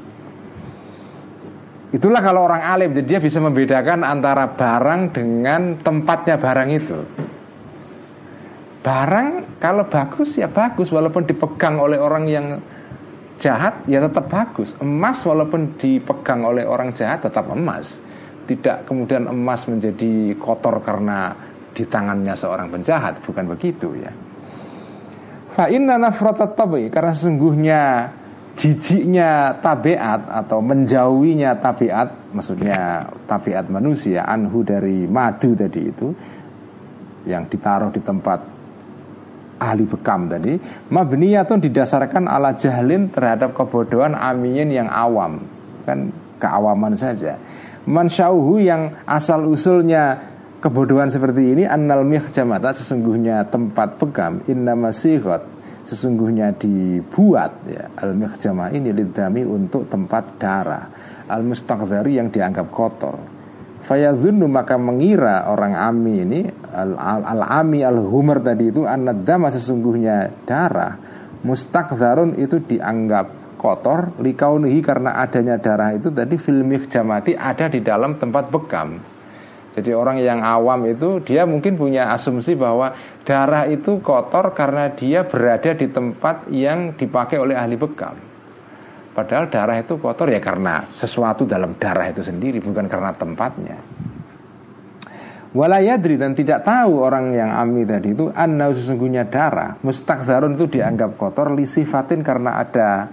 Itulah kalau orang alim, jadi dia bisa membedakan antara barang dengan tempatnya barang itu. Barang kalau bagus ya bagus, walaupun dipegang oleh orang yang jahat ya tetap bagus. Emas walaupun dipegang oleh orang jahat tetap emas tidak kemudian emas menjadi kotor karena di tangannya seorang penjahat, bukan begitu ya. Fa inna nafratat tabi karena sesungguhnya jijiknya tabiat atau menjauhinya tabiat maksudnya tabiat manusia anhu dari madu tadi itu yang ditaruh di tempat ahli bekam tadi mabniyatun didasarkan ala jahlin terhadap kebodohan aminin yang awam. Kan keawaman saja. Mansyauhu yang asal usulnya kebodohan seperti ini annal mihjamata sesungguhnya tempat pegam inna masigot sesungguhnya dibuat ya. Al mihjamah ini lidami untuk tempat darah. Al mustaqdari yang dianggap kotor. Fayazunnu maka mengira orang ami ini al, al, al ami al humar tadi itu anadama sesungguhnya darah. Mustakdarun itu dianggap kotor likaunihi karena adanya darah itu tadi filmik jamati ada di dalam tempat bekam. Jadi orang yang awam itu dia mungkin punya asumsi bahwa darah itu kotor karena dia berada di tempat yang dipakai oleh ahli bekam. Padahal darah itu kotor ya karena sesuatu dalam darah itu sendiri, bukan karena tempatnya. Walayadri dan tidak tahu orang yang ami tadi itu anna sesungguhnya darah mustakzarun itu dianggap kotor li sifatin karena ada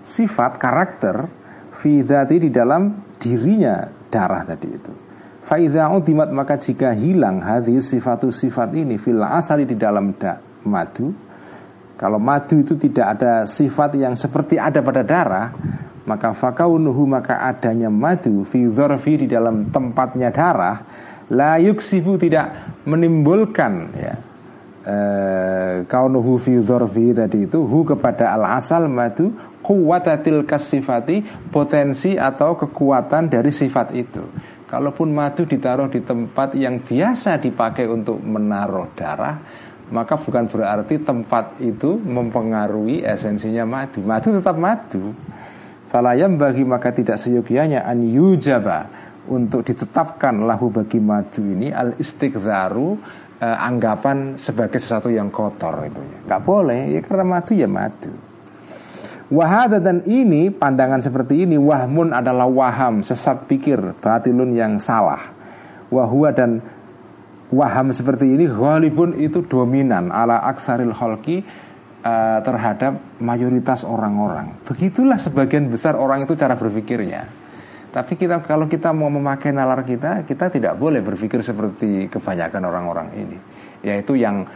sifat karakter fidati di dalam dirinya darah tadi itu. Faidha udimat maka jika hilang hadis sifatu sifat ini fil asali di dalam da, madu kalau madu itu tidak ada sifat yang seperti ada pada darah maka fakaunuhu maka adanya madu fi di dalam tempatnya darah la yuksifu tidak menimbulkan ya eh, kaunuhu fi dzarfi tadi itu hu kepada al asal madu kuwatatil kasifati potensi atau kekuatan dari sifat itu kalaupun madu ditaruh di tempat yang biasa dipakai untuk menaruh darah maka bukan berarti tempat itu mempengaruhi esensinya madu. Madu tetap madu. Falayam bagi maka tidak seyogianya an yujaba untuk ditetapkan lahu bagi madu ini al istighzaru eh, anggapan sebagai sesuatu yang kotor itu. Nggak boleh ya karena madu ya madu Wahada dan ini pandangan seperti ini wahmun adalah waham sesat pikir batilun yang salah. Wahua dan waham seperti ini ghalibun itu dominan ala aksaril holki uh, terhadap mayoritas orang-orang. Begitulah sebagian besar orang itu cara berpikirnya. Tapi kita kalau kita mau memakai nalar kita, kita tidak boleh berpikir seperti kebanyakan orang-orang ini, yaitu yang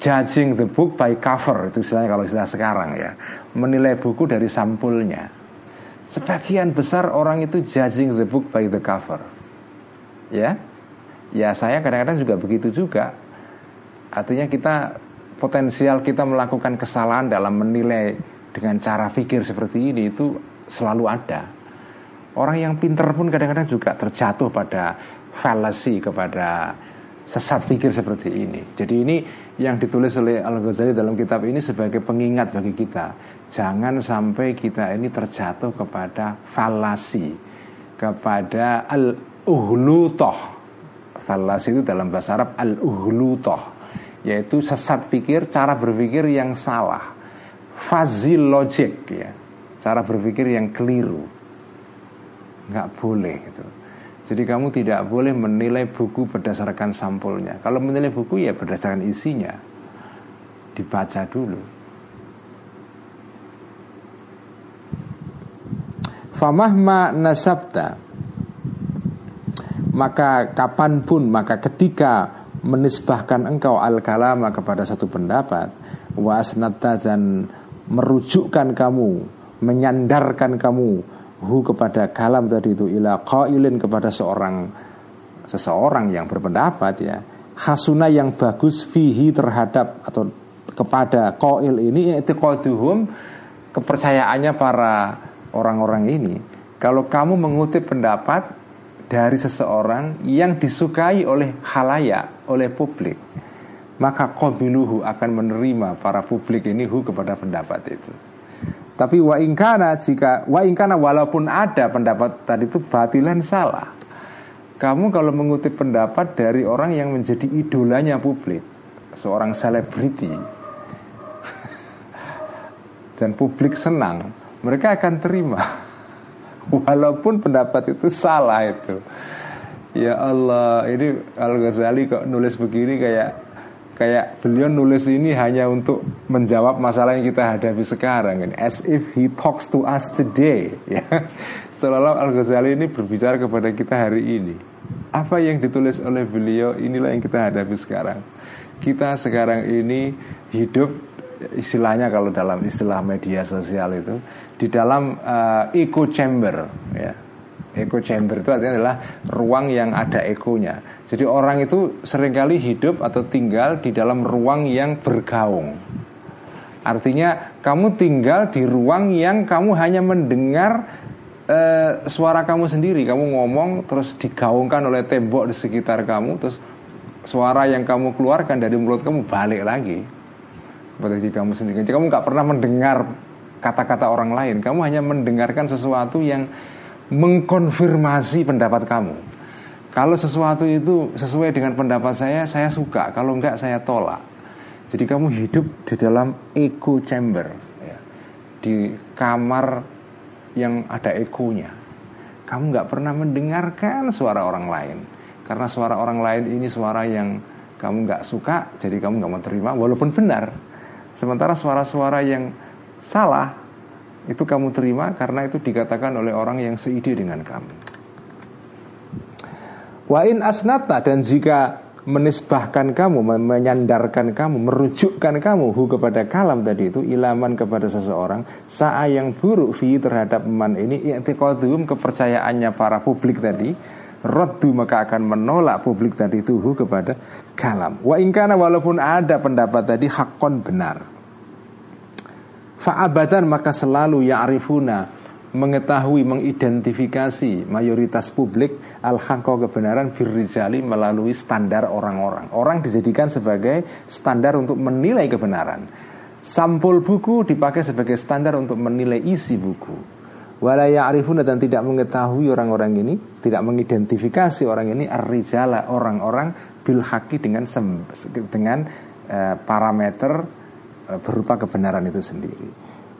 judging the book by cover itu istilahnya kalau istilah sekarang ya, menilai buku dari sampulnya. Sebagian besar orang itu judging the book by the cover, ya, ya saya kadang-kadang juga begitu juga. Artinya kita potensial kita melakukan kesalahan dalam menilai dengan cara pikir seperti ini itu selalu ada Orang yang pinter pun kadang-kadang juga terjatuh pada fallacy kepada sesat pikir seperti ini. Jadi ini yang ditulis oleh Al Ghazali dalam kitab ini sebagai pengingat bagi kita. Jangan sampai kita ini terjatuh kepada falasi, kepada al uhlutoh. Falasi itu dalam bahasa Arab al uhlutoh, yaitu sesat pikir, cara berpikir yang salah, fuzzy logic ya, cara berpikir yang keliru nggak boleh gitu. Jadi kamu tidak boleh menilai buku berdasarkan sampulnya. Kalau menilai buku ya berdasarkan isinya. Dibaca dulu. Famahma nasabta Maka kapan pun Maka ketika menisbahkan engkau al-kalama kepada satu pendapat Wa dan merujukkan kamu Menyandarkan kamu hu kepada kalam tadi itu ila qailin kepada seorang seseorang yang berpendapat ya. Hasuna yang bagus fihi terhadap atau kepada qail ini i'tiqaduhum kepercayaannya para orang-orang ini. Kalau kamu mengutip pendapat dari seseorang yang disukai oleh halayak oleh publik maka qabiluhu akan menerima para publik ini hu kepada pendapat itu tapi wa ingkana jika wa ingkana walaupun ada pendapat tadi itu batilan salah. Kamu kalau mengutip pendapat dari orang yang menjadi idolanya publik, seorang selebriti, dan publik senang, mereka akan terima, walaupun pendapat itu salah itu. Ya Allah, ini Al Ghazali kok nulis begini kayak kayak beliau nulis ini hanya untuk menjawab masalah yang kita hadapi sekarang ini. As if he talks to us today ya. Seolah-olah Al Ghazali ini berbicara kepada kita hari ini. Apa yang ditulis oleh beliau inilah yang kita hadapi sekarang. Kita sekarang ini hidup istilahnya kalau dalam istilah media sosial itu di dalam uh, echo chamber ya Echo chamber itu artinya adalah ruang yang ada ekonya. Jadi orang itu sering kali hidup atau tinggal di dalam ruang yang bergaung. Artinya kamu tinggal di ruang yang kamu hanya mendengar e, suara kamu sendiri. Kamu ngomong terus digaungkan oleh tembok di sekitar kamu, terus suara yang kamu keluarkan dari mulut kamu balik lagi berarti kamu sendiri. Jadi kamu nggak pernah mendengar kata-kata orang lain. Kamu hanya mendengarkan sesuatu yang mengkonfirmasi pendapat kamu. Kalau sesuatu itu sesuai dengan pendapat saya, saya suka. Kalau enggak, saya tolak. Jadi kamu hidup di dalam echo chamber, ya. di kamar yang ada ekonya. Kamu nggak pernah mendengarkan suara orang lain karena suara orang lain ini suara yang kamu nggak suka, jadi kamu nggak mau terima walaupun benar. Sementara suara-suara yang salah itu kamu terima karena itu dikatakan oleh orang yang seide dengan kamu. Wa in asnata dan jika menisbahkan kamu, menyandarkan kamu, merujukkan kamu hu kepada kalam tadi itu ilaman kepada seseorang saa yang buruk fi terhadap man ini i'tiqadhum kepercayaannya para publik tadi Raddu maka akan menolak publik tadi itu hu kepada kalam Wa ingkana walaupun ada pendapat tadi hakon benar Fa'abadan maka selalu ya'rifuna mengetahui, mengidentifikasi mayoritas publik al kebenaran birrijali melalui standar orang-orang. Orang dijadikan sebagai standar untuk menilai kebenaran. Sampul buku dipakai sebagai standar untuk menilai isi buku. Walaya arifuna dan tidak mengetahui orang-orang ini, tidak mengidentifikasi orang ini arrijala orang-orang bil dengan dengan uh, parameter berupa kebenaran itu sendiri.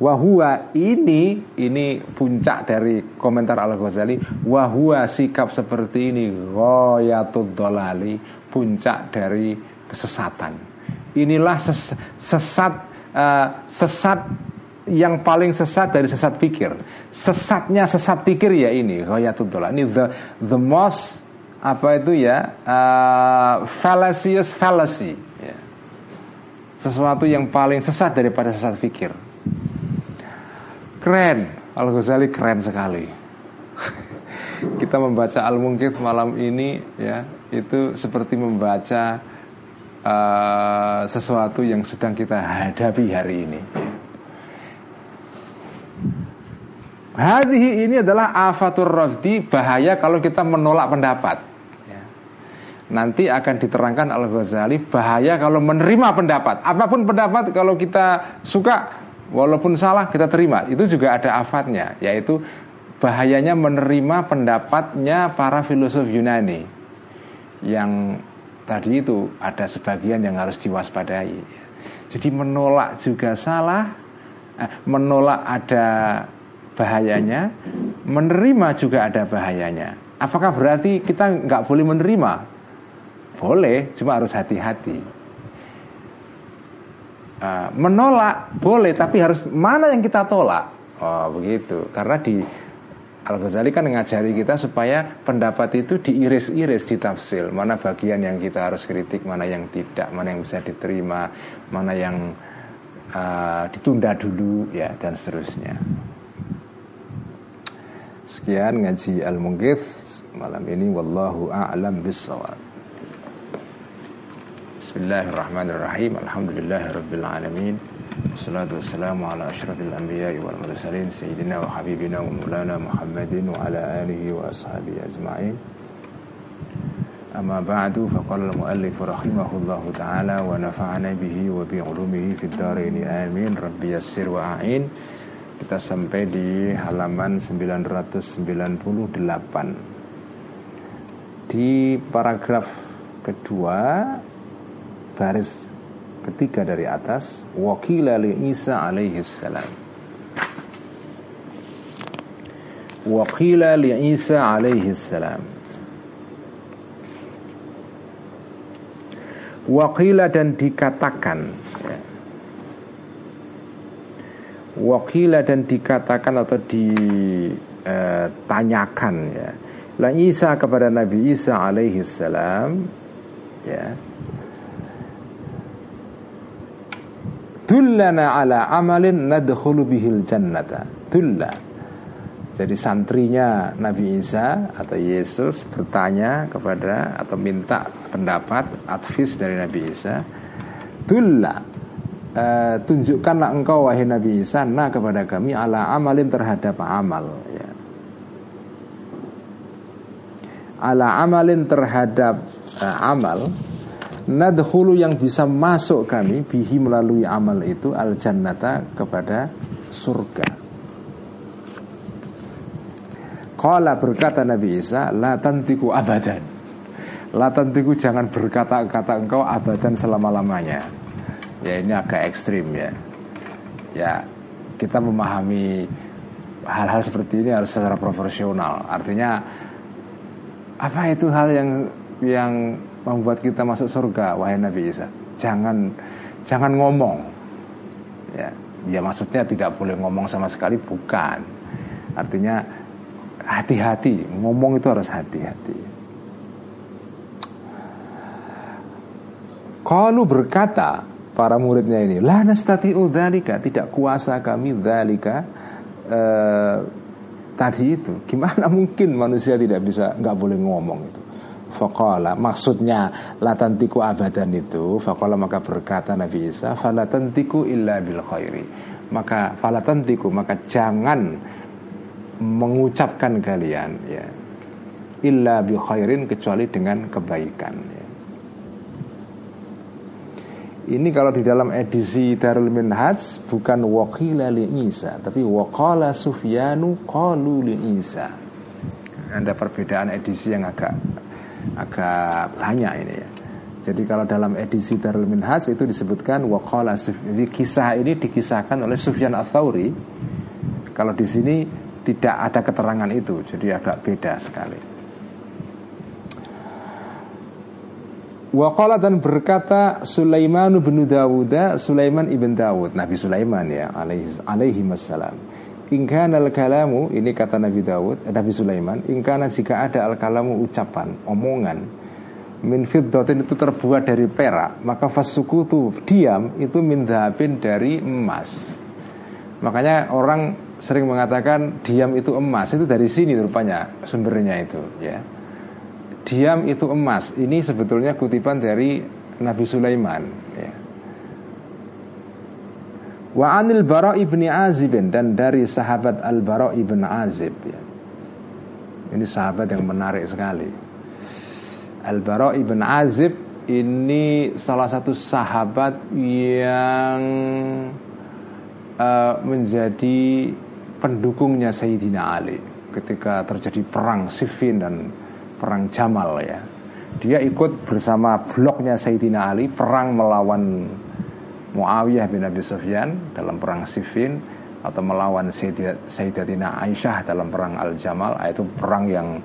Wahua ini ini puncak dari komentar Al Ghazali. Wahua sikap seperti ini goyatul dolali puncak dari kesesatan. Inilah ses, sesat uh, sesat yang paling sesat dari sesat pikir. Sesatnya sesat pikir ya ini goyatul dolali. Ini the the most apa itu ya uh, fallacious fallacy. Sesuatu yang paling sesat daripada sesat pikir. Keren, Al Ghazali keren sekali. Kita membaca Al Mungkit malam ini ya itu seperti membaca uh, sesuatu yang sedang kita hadapi hari ini. Hadhi ini adalah afatur rafdi bahaya kalau kita menolak pendapat. Nanti akan diterangkan Al Ghazali bahaya kalau menerima pendapat. Apa pun pendapat kalau kita suka Walaupun salah kita terima Itu juga ada afatnya Yaitu bahayanya menerima pendapatnya para filosof Yunani Yang tadi itu ada sebagian yang harus diwaspadai Jadi menolak juga salah eh, Menolak ada bahayanya Menerima juga ada bahayanya Apakah berarti kita nggak boleh menerima? Boleh, cuma harus hati-hati. Uh, menolak boleh tapi harus mana yang kita tolak? Oh begitu. Karena di Al Ghazali kan mengajari kita supaya pendapat itu diiris-iris di tafsir mana bagian yang kita harus kritik mana yang tidak mana yang bisa diterima mana yang uh, ditunda dulu ya dan seterusnya. Sekian ngaji al munggif malam ini. Wallahu a'lam bissawab Bismillahirrahmanirrahim. Alhamdulillahirabbil alamin wassalamu ala asyrafil anbiya wal mursalin. Sayyidina wa habibina wa mulana Muhammadin wa ala alihi wa ashabihi ajma'in. Al-muallif rahimahullahu ta'ala wa nafa'ana bihi wa bi ulumihi fid dharain amin. Rabbi yassir wa a'in. Kita sampai di halaman 998 di paragraf kedua baris ketiga dari atas wakila li Isa alaihi salam. Wakila li Isa alaihi salam. Wakila dan dikatakan ya. wakila dan dikatakan atau ditanyakan ya. La Isa kepada Nabi Isa alaihi salam ya Dullana ala amalin nadkhulu bihil jannata. Dulla. Jadi santrinya Nabi Isa atau Yesus bertanya kepada atau minta pendapat advis dari Nabi Isa Dulla e, Tunjukkanlah engkau wahai Nabi Isa Nah kepada kami ala amalin terhadap amal. Ya. Ala amalin terhadap uh, amal nadkhulu yang bisa masuk kami bihi melalui amal itu al jannata kepada surga. Qala berkata Nabi Isa, la tantiku abadan. La tantiku jangan berkata-kata engkau abadan selama-lamanya. Ya ini agak ekstrim ya. Ya, kita memahami hal-hal seperti ini harus secara profesional. Artinya apa itu hal yang yang membuat kita masuk surga wahai Nabi Isa? Jangan jangan ngomong. Ya, ya maksudnya tidak boleh ngomong sama sekali bukan. Artinya hati-hati, ngomong itu harus hati-hati. Kalau berkata para muridnya ini, la nastati'u dzalika, tidak kuasa kami dzalika eh, tadi itu. Gimana mungkin manusia tidak bisa nggak boleh ngomong itu? Faqala maksudnya latantiku abadan itu Faqala maka berkata Nabi Isa Falatantiku illa bil khairi Maka falatantiku maka jangan Mengucapkan kalian ya Illa bi khairin kecuali dengan kebaikan ya. Ini kalau di dalam edisi Darul Minhaj bukan waqila li Isa, tapi waqala Sufyanu qalu li Isa. Ada perbedaan edisi yang agak agak banyak ini ya. Jadi kalau dalam edisi Darul Minhaj itu disebutkan waqala Jadi kisah ini dikisahkan oleh Sufyan Ats-Tsauri. Kalau di sini tidak ada keterangan itu, jadi agak beda sekali. Waqala dan berkata Sulaiman bin Dawud Sulaiman ibn Dawud Nabi Sulaiman ya alaihi, alaihi wassalam Ingkana al-kalamu Ini kata Nabi Dawud eh, Nabi Sulaiman Ingkana jika ada al-kalamu ucapan Omongan Min fiddatin itu terbuat dari perak Maka fasukutu diam Itu min dari emas Makanya orang sering mengatakan Diam itu emas Itu dari sini rupanya sumbernya itu ya diam itu emas. Ini sebetulnya kutipan dari Nabi Sulaiman. Ya. Wa anil Bara ibni Azib dan dari sahabat Al Bara ibn Azib. Ya. Ini sahabat yang menarik sekali. Al Bara ibn Azib ini salah satu sahabat yang uh, menjadi pendukungnya Sayyidina Ali ketika terjadi perang Siffin dan perang Jamal ya. Dia ikut bersama bloknya Sayyidina Ali perang melawan Muawiyah bin Abi Sufyan dalam perang Siffin atau melawan Sayyidatina Aisyah dalam perang Al-Jamal ah, itu perang yang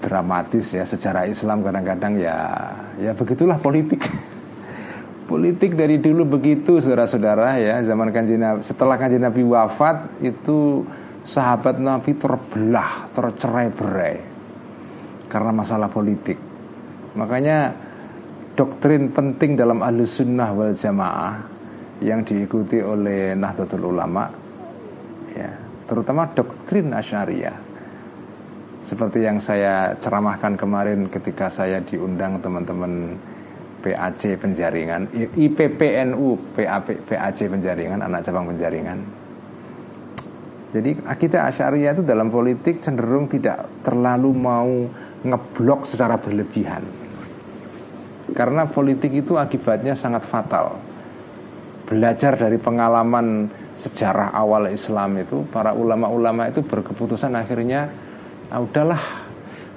dramatis ya secara Islam kadang-kadang ya ya begitulah politik politik dari dulu begitu saudara-saudara ya zaman kanji setelah kanji Nabi wafat itu sahabat Nabi terbelah tercerai-berai karena masalah politik. Makanya doktrin penting dalam ahli sunnah wal jamaah yang diikuti oleh Nahdlatul Ulama ya, terutama doktrin Asyariah seperti yang saya ceramahkan kemarin ketika saya diundang teman-teman PAC Penjaringan IPPNU PAP, PAC Penjaringan anak cabang Penjaringan jadi kita Asyariah itu dalam politik cenderung tidak terlalu mau ngeblok secara berlebihan. Karena politik itu akibatnya sangat fatal. Belajar dari pengalaman sejarah awal Islam itu, para ulama-ulama itu berkeputusan akhirnya, ah, udahlah.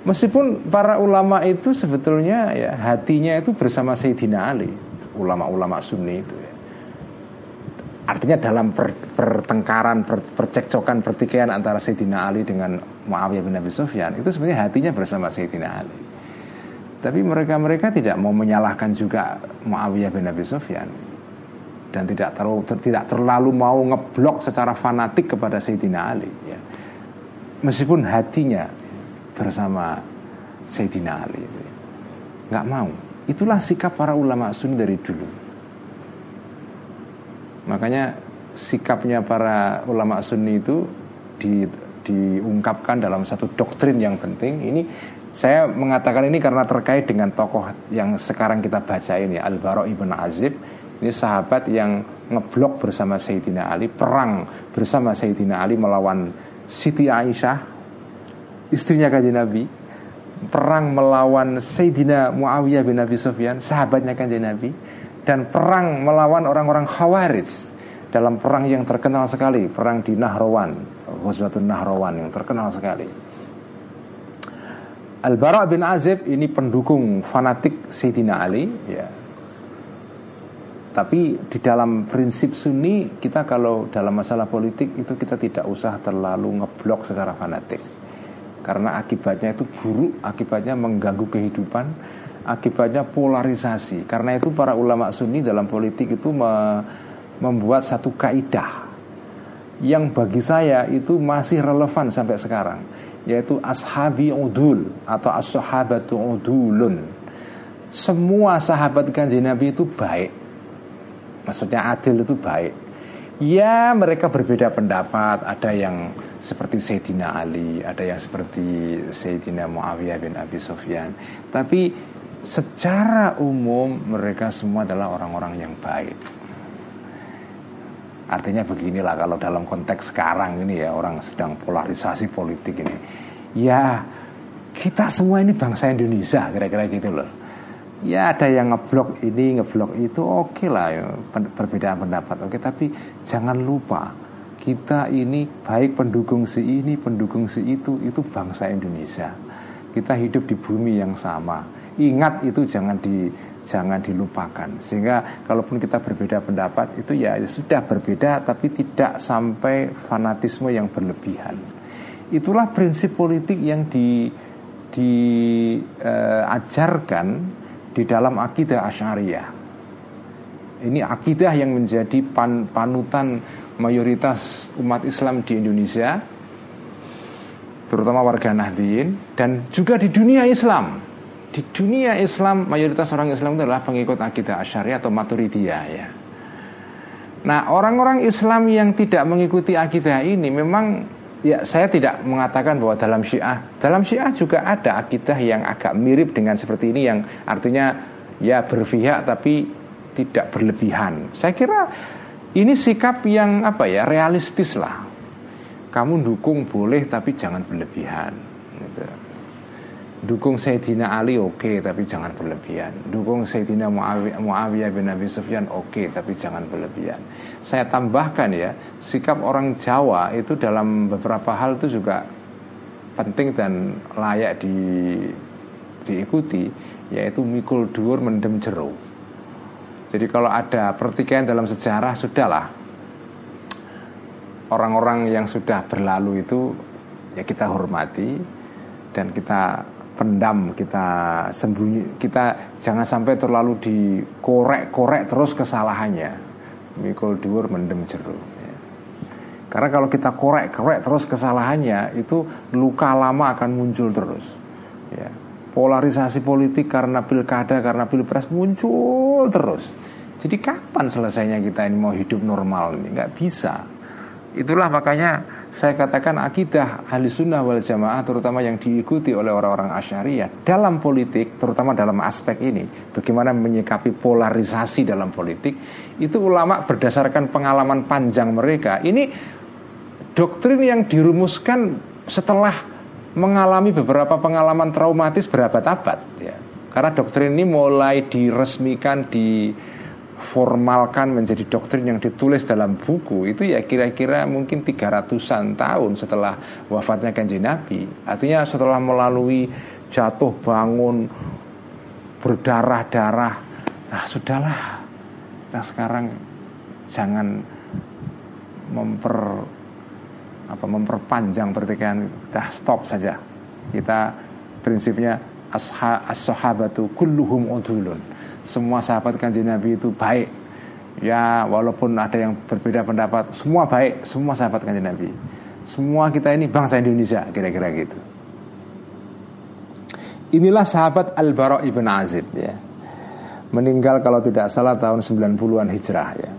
Meskipun para ulama itu sebetulnya ya hatinya itu bersama Sayyidina Ali, ulama-ulama Sunni itu. Ya. Artinya dalam per, pertengkaran, per, percekcokan, pertikaian antara Sayyidina Ali dengan Muawiyah bin Abi Sufyan itu sebenarnya hatinya bersama Sayyidina Ali. Tapi mereka-mereka tidak mau menyalahkan juga Muawiyah bin Abi Sufyan dan tidak terlalu tidak terlalu mau ngeblok secara fanatik kepada Sayyidina Ali ya. Meskipun hatinya bersama Sayyidina Ali itu. Nggak mau. Itulah sikap para ulama sunni dari dulu. Makanya sikapnya para ulama sunni itu di, diungkapkan dalam satu doktrin yang penting. Ini saya mengatakan ini karena terkait dengan tokoh yang sekarang kita baca ini Al Bara ibn Azib. Ini sahabat yang ngeblok bersama Sayyidina Ali, perang bersama Sayyidina Ali melawan Siti Aisyah, istrinya kanjeng Nabi, perang melawan Sayyidina Muawiyah bin Abi Sufyan, sahabatnya kanjeng Nabi dan perang melawan orang-orang Khawarij dalam perang yang terkenal sekali, perang di Nahrawan, Ghazwatun Nahrawan yang terkenal sekali. Al-Bara bin Azib ini pendukung fanatik Sayyidina Ali ya. tapi di dalam prinsip Sunni kita kalau dalam masalah politik itu kita tidak usah terlalu ngeblok secara fanatik karena akibatnya itu buruk, akibatnya mengganggu kehidupan, akibatnya polarisasi. Karena itu para ulama Sunni dalam politik itu me membuat satu kaidah yang bagi saya itu masih relevan sampai sekarang yaitu ashabi udul atau as-sahabatu udulun. Semua sahabat kanjeng Nabi itu baik. Maksudnya adil itu baik. Ya mereka berbeda pendapat Ada yang seperti Sayyidina Ali Ada yang seperti Sayyidina Muawiyah bin Abi Sufyan Tapi secara umum mereka semua adalah orang-orang yang baik Artinya beginilah kalau dalam konteks sekarang ini ya orang sedang polarisasi politik ini. Ya kita semua ini bangsa Indonesia kira-kira gitu loh. Ya ada yang ngeblok ini, ngeblok itu oke okay lah ya, perbedaan pendapat oke okay, tapi jangan lupa kita ini baik pendukung si ini, pendukung si itu itu bangsa Indonesia. Kita hidup di bumi yang sama. Ingat itu jangan di jangan dilupakan. Sehingga kalaupun kita berbeda pendapat itu ya, sudah berbeda tapi tidak sampai fanatisme yang berlebihan. Itulah prinsip politik yang di diajarkan uh, di dalam akidah asyariah ini akidah yang menjadi pan, panutan mayoritas umat Islam di Indonesia terutama warga Nahdien dan juga di dunia Islam di dunia Islam mayoritas orang Islam itu adalah pengikut akidah Asy'ariyah atau Maturidiyah ya. Nah, orang-orang Islam yang tidak mengikuti akidah ini memang ya saya tidak mengatakan bahwa dalam Syiah, dalam Syiah juga ada akidah yang agak mirip dengan seperti ini yang artinya ya berpihak tapi tidak berlebihan. Saya kira ini sikap yang apa ya realistis lah. Kamu dukung boleh tapi jangan berlebihan. Dukung Sayyidina Ali oke okay, tapi jangan berlebihan. Dukung Sayyidina Muawiyah, bin Abi Sufyan oke okay, tapi jangan berlebihan. Saya tambahkan ya Sikap orang Jawa itu dalam beberapa hal itu juga penting dan layak di, diikuti Yaitu mikul dur mendem jeruk Jadi kalau ada pertikaian dalam sejarah Sudahlah. Orang-orang yang sudah berlalu itu Ya kita hormati Dan kita pendam kita sembunyi kita jangan sampai terlalu dikorek-korek terus kesalahannya mikul dur mendem jeruk ya. karena kalau kita korek-korek terus kesalahannya itu luka lama akan muncul terus ya. polarisasi politik karena pilkada karena pilpres muncul terus jadi kapan selesainya kita ini mau hidup normal ini nggak bisa itulah makanya saya katakan akidah ahli sunnah wal jamaah terutama yang diikuti oleh orang-orang asyariah dalam politik terutama dalam aspek ini bagaimana menyikapi polarisasi dalam politik itu ulama berdasarkan pengalaman panjang mereka. Ini doktrin yang dirumuskan setelah mengalami beberapa pengalaman traumatis berabad-abad ya. Karena doktrin ini mulai diresmikan di formalkan menjadi doktrin yang ditulis dalam buku itu ya kira-kira mungkin 300-an tahun setelah wafatnya kanjeng Nabi. Artinya setelah melalui jatuh bangun berdarah-darah. Nah, sudahlah. Kita sekarang jangan memper apa memperpanjang pertikaian kita stop saja. Kita prinsipnya as-sahabatu kulluhum udulun semua sahabat kanjeng Nabi itu baik. Ya walaupun ada yang berbeda pendapat semua baik. Semua sahabat kanjeng Nabi. Semua kita ini bangsa Indonesia kira-kira gitu. Inilah sahabat Al Bara ibn Azib ya. Meninggal kalau tidak salah tahun 90-an hijrah ya.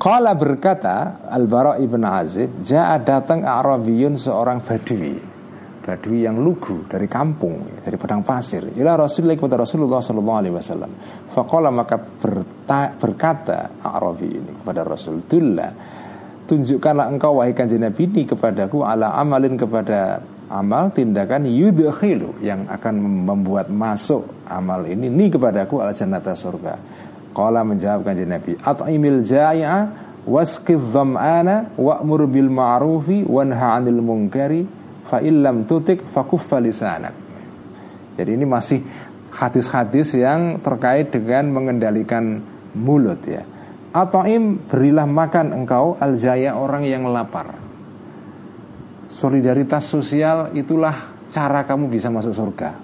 Kala berkata Al Bara ibn Azib Ja'a datang Arabiyun seorang Badui Badui yang lugu dari kampung, dari padang pasir. Ila Rasulullah kepada Rasulullah Sallallahu Alaihi Wasallam. Fakola maka berta, berkata Arabi ini kepada Rasul, Dullah, tunjukkanlah engkau wahai kanjeng Nabi ini kepadaku ala amalin kepada amal tindakan yudhilu yang akan membuat masuk amal ini ni kepadaku ala jannata surga. Qala menjawab kanjeng Nabi, at'imil jai'a wasqidh dham'ana wa'mur bil ma'rufi wanha 'anil munkari fa illam tutik fakuffa lisanak. Jadi ini masih hadis-hadis yang terkait dengan mengendalikan mulut ya. Atoim berilah makan engkau aljaya orang yang lapar. Solidaritas sosial itulah cara kamu bisa masuk surga.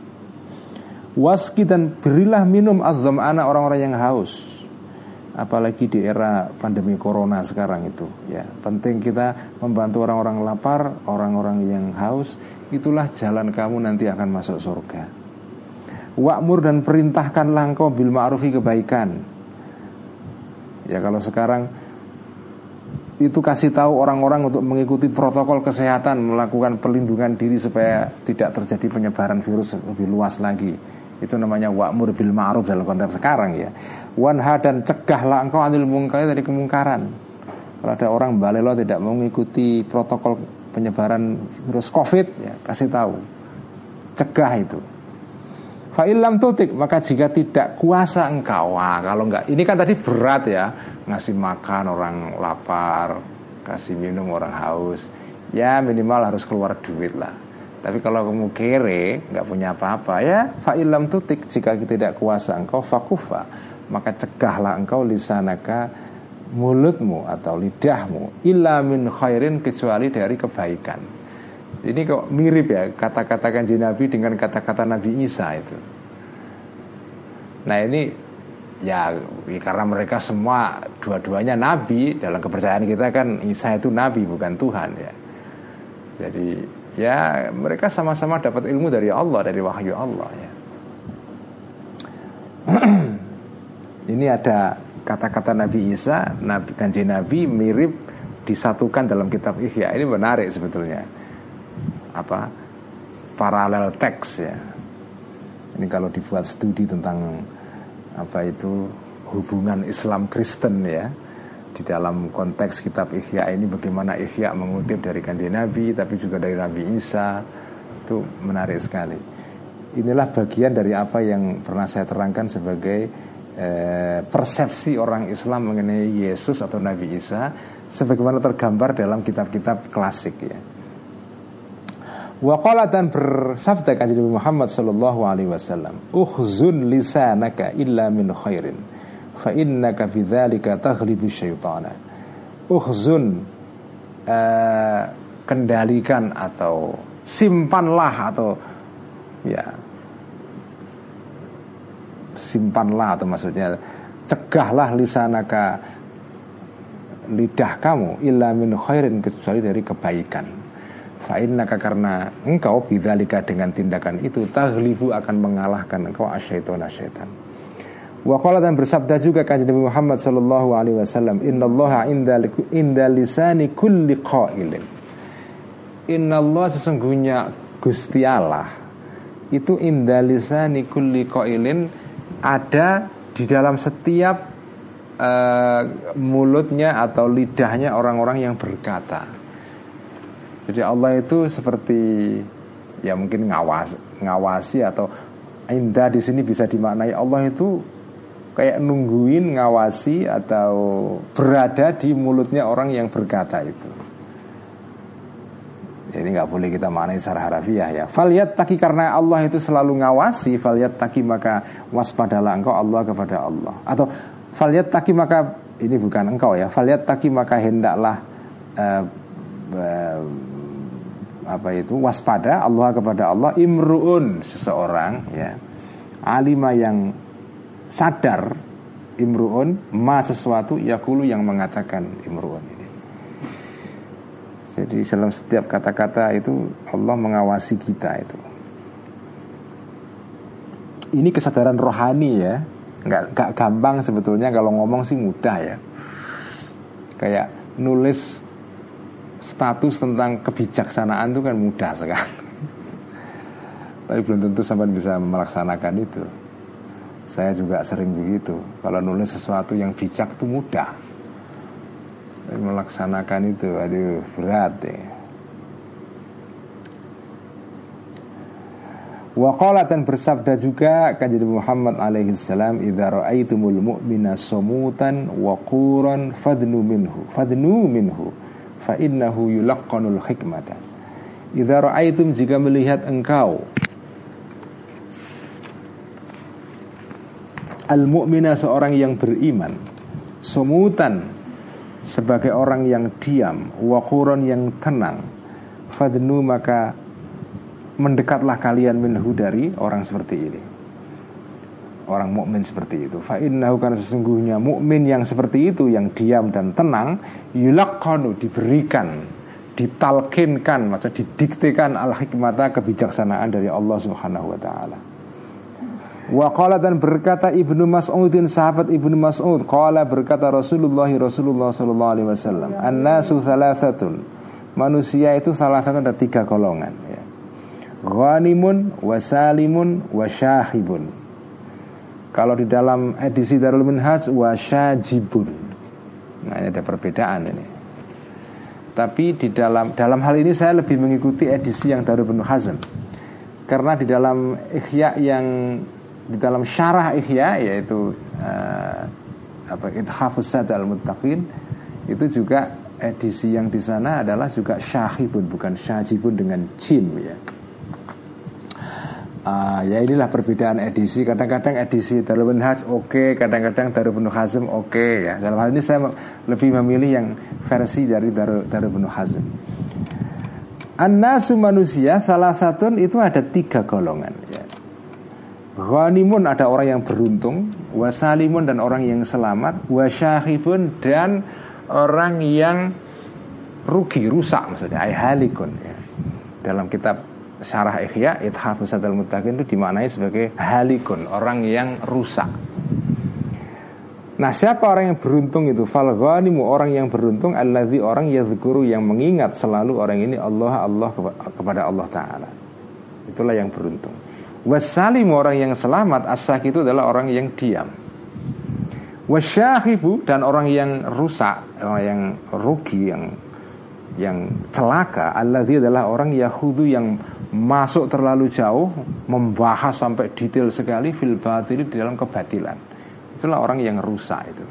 Waski dan berilah minum azam anak orang-orang yang haus. Apalagi di era pandemi corona sekarang itu ya Penting kita membantu orang-orang lapar Orang-orang yang haus Itulah jalan kamu nanti akan masuk surga Wa'mur dan perintahkanlah engkau bil ma'rufi kebaikan Ya kalau sekarang itu kasih tahu orang-orang untuk mengikuti protokol kesehatan, melakukan pelindungan diri supaya tidak terjadi penyebaran virus lebih luas lagi. Itu namanya wa'mur bil ma'ruf dalam konteks sekarang ya. Wanha dan cegahlah engkau anil mungkar dari kemungkaran. Kalau ada orang balelo tidak mengikuti protokol penyebaran virus Covid ya, kasih tahu. Cegah itu. Fa'ilam tutik maka jika tidak kuasa engkau wah, kalau enggak ini kan tadi berat ya ngasih makan orang lapar kasih minum orang haus ya minimal harus keluar duit lah tapi kalau kamu kere nggak punya apa-apa ya fa'ilam tutik jika tidak kuasa engkau fakufa maka cegahlah engkau lisanaka mulutmu atau lidahmu illa min khairin kecuali dari kebaikan ini kok mirip ya kata-kata kanji Nabi dengan kata-kata Nabi Isa itu. Nah ini ya, ya karena mereka semua dua-duanya Nabi dalam kepercayaan kita kan Isa itu Nabi bukan Tuhan ya. Jadi ya mereka sama-sama dapat ilmu dari Allah dari wahyu Allah ya. ini ada kata-kata Nabi Isa, Nabi kanji Nabi mirip disatukan dalam kitab Ihya. Ini menarik sebetulnya apa paralel teks ya. Ini kalau dibuat studi tentang apa itu hubungan Islam Kristen ya di dalam konteks kitab Ihya ini bagaimana Ihya mengutip dari kanji Nabi tapi juga dari Nabi Isa itu menarik sekali. Inilah bagian dari apa yang pernah saya terangkan sebagai eh, persepsi orang Islam mengenai Yesus atau Nabi Isa sebagaimana tergambar dalam kitab-kitab klasik ya. Waqala dan bersabda Nabi Muhammad sallallahu alaihi wasallam, "Ukhzun lisanaka illa min khairin, fa innaka bidzalika taghlibu syaitana." Ukhzun uh, kendalikan atau simpanlah atau ya simpanlah atau maksudnya cegahlah lisanaka lidah kamu illa min khairin kecuali dari kebaikan Fa'innaka karena engkau bidzalika dengan tindakan itu taghlibu akan mengalahkan engkau asyaiton asyaitan. Wa qala dan bersabda juga kanjeng Nabi Muhammad sallallahu alaihi wasallam, "Innallaha inda lisani kulli qailin." Innallaha sesungguhnya Gusti Allah itu inda lisani kulli qailin ada di dalam setiap uh, mulutnya atau lidahnya orang-orang yang berkata. Jadi Allah itu seperti ya mungkin ngawas, ngawasi atau indah di sini bisa dimaknai Allah itu kayak nungguin ngawasi atau berada di mulutnya orang yang berkata itu. Jadi nggak boleh kita maknai secara harafiah ya. Faliat taki karena Allah itu selalu ngawasi, faliat taki maka waspadalah engkau Allah kepada Allah. Atau faliat taki maka ini bukan engkau ya. Faliat taki maka hendaklah uh, uh, apa itu waspada Allah kepada Allah imruun seseorang ya alima yang sadar imruun ma sesuatu yakulu yang mengatakan imruun jadi dalam setiap kata-kata itu Allah mengawasi kita itu ini kesadaran rohani ya nggak nggak gampang sebetulnya kalau ngomong sih mudah ya kayak nulis status tentang kebijaksanaan itu kan mudah sekali. Tapi belum tentu sampai bisa melaksanakan itu. Saya juga sering begitu. Kalau nulis sesuatu yang bijak itu mudah. Melaksanakan itu, aduh berat ya. Waqala dan bersabda juga kanjeng Muhammad alaihi salam idza raaitumul mu'mina sumutan waquran fadnu minhu fadnu minhu fa innahu yulaqqanul hikmata idza ra'aitum jika melihat engkau al mu'mina seorang yang beriman sumutan sebagai orang yang diam wakuron yang tenang fadnu maka mendekatlah kalian minhu dari orang seperti ini. Orang mukmin seperti itu. Fa karena sesungguhnya mukmin yang seperti itu yang diam dan tenang yulaqqanu diberikan ditalkinkan maksud didiktekan al hikmata kebijaksanaan dari Allah Subhanahu wa taala Wa qala dan berkata Ibnu Mas'udin sahabat Ibnu Mas'ud qala berkata Rasulullah Rasulullah sallallahu alaihi wasallam annasu thalathatun. Manusia itu salah satu ada tiga golongan ya. Ghanimun wasalimun wasyahibun Kalau di dalam edisi Darul Minhaj wasyajibun Nah ini ada perbedaan ini. Tapi di dalam dalam hal ini saya lebih mengikuti edisi yang Darul Hazm. Karena di dalam ikhya yang di dalam syarah ihya yaitu uh, apa ithafus sad al muttaqin itu juga edisi yang di sana adalah juga syahibun bukan syajibun dengan jim ya. Uh, ya inilah perbedaan edisi. Kadang-kadang edisi Darul Haj oke okay, kadang-kadang Darul Hazm oke okay, ya. Dalam hal ini saya lebih memilih yang versi dari Darul, Darul Hazm. An-nasu manusia salah satu itu ada tiga golongan. Ghanimun ada orang yang beruntung. Wasalimun dan orang yang selamat. Wasyahibun dan orang yang rugi, rusak maksudnya. Ayhalikun ya. Dalam kitab Syarah Ikhya Ithafus Mutakin itu dimaknai sebagai halikun Orang yang rusak. Nah siapa orang yang beruntung itu? Fal ghanimu orang yang beruntung Alladhi orang yadhkuru yang mengingat selalu orang ini Allah Allah kepada Allah Ta'ala. Itulah yang beruntung Wasalim orang yang selamat asak itu adalah orang yang diam. Wasyahibu dan orang yang rusak Orang yang rugi Yang yang celaka. Allah adalah orang Yahudu yang masuk terlalu jauh Membahas sampai detail sekali Fil batil di dalam kebatilan. Itulah orang yang rusak itu.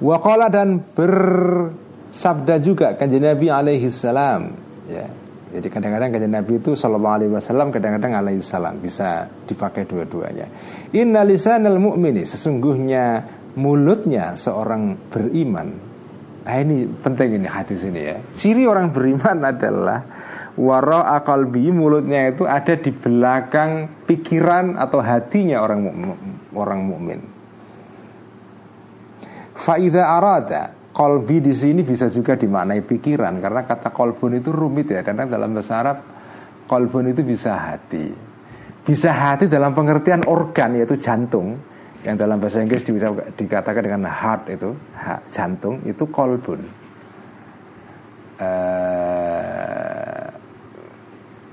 Waqala dan bersabda juga kanjeng Nabi alaihi salam ya jadi kadang-kadang kajian Nabi itu Sallallahu alaihi wasallam Kadang-kadang alaihi salam. Bisa dipakai dua-duanya. Inna lisanal mu'mini Sesungguhnya mulutnya seorang beriman. Nah ini penting ini hadis ini ya. Ciri orang beriman adalah Waro akalbi mulutnya itu ada di belakang pikiran atau hatinya orang orang mukmin. Faida arada kolbi di sini bisa juga dimaknai pikiran karena kata kolbun itu rumit ya karena dalam bahasa Arab kolbun itu bisa hati. Bisa hati dalam pengertian organ yaitu jantung. Yang dalam bahasa Inggris bisa dikatakan dengan heart itu jantung itu kolbun. Uh,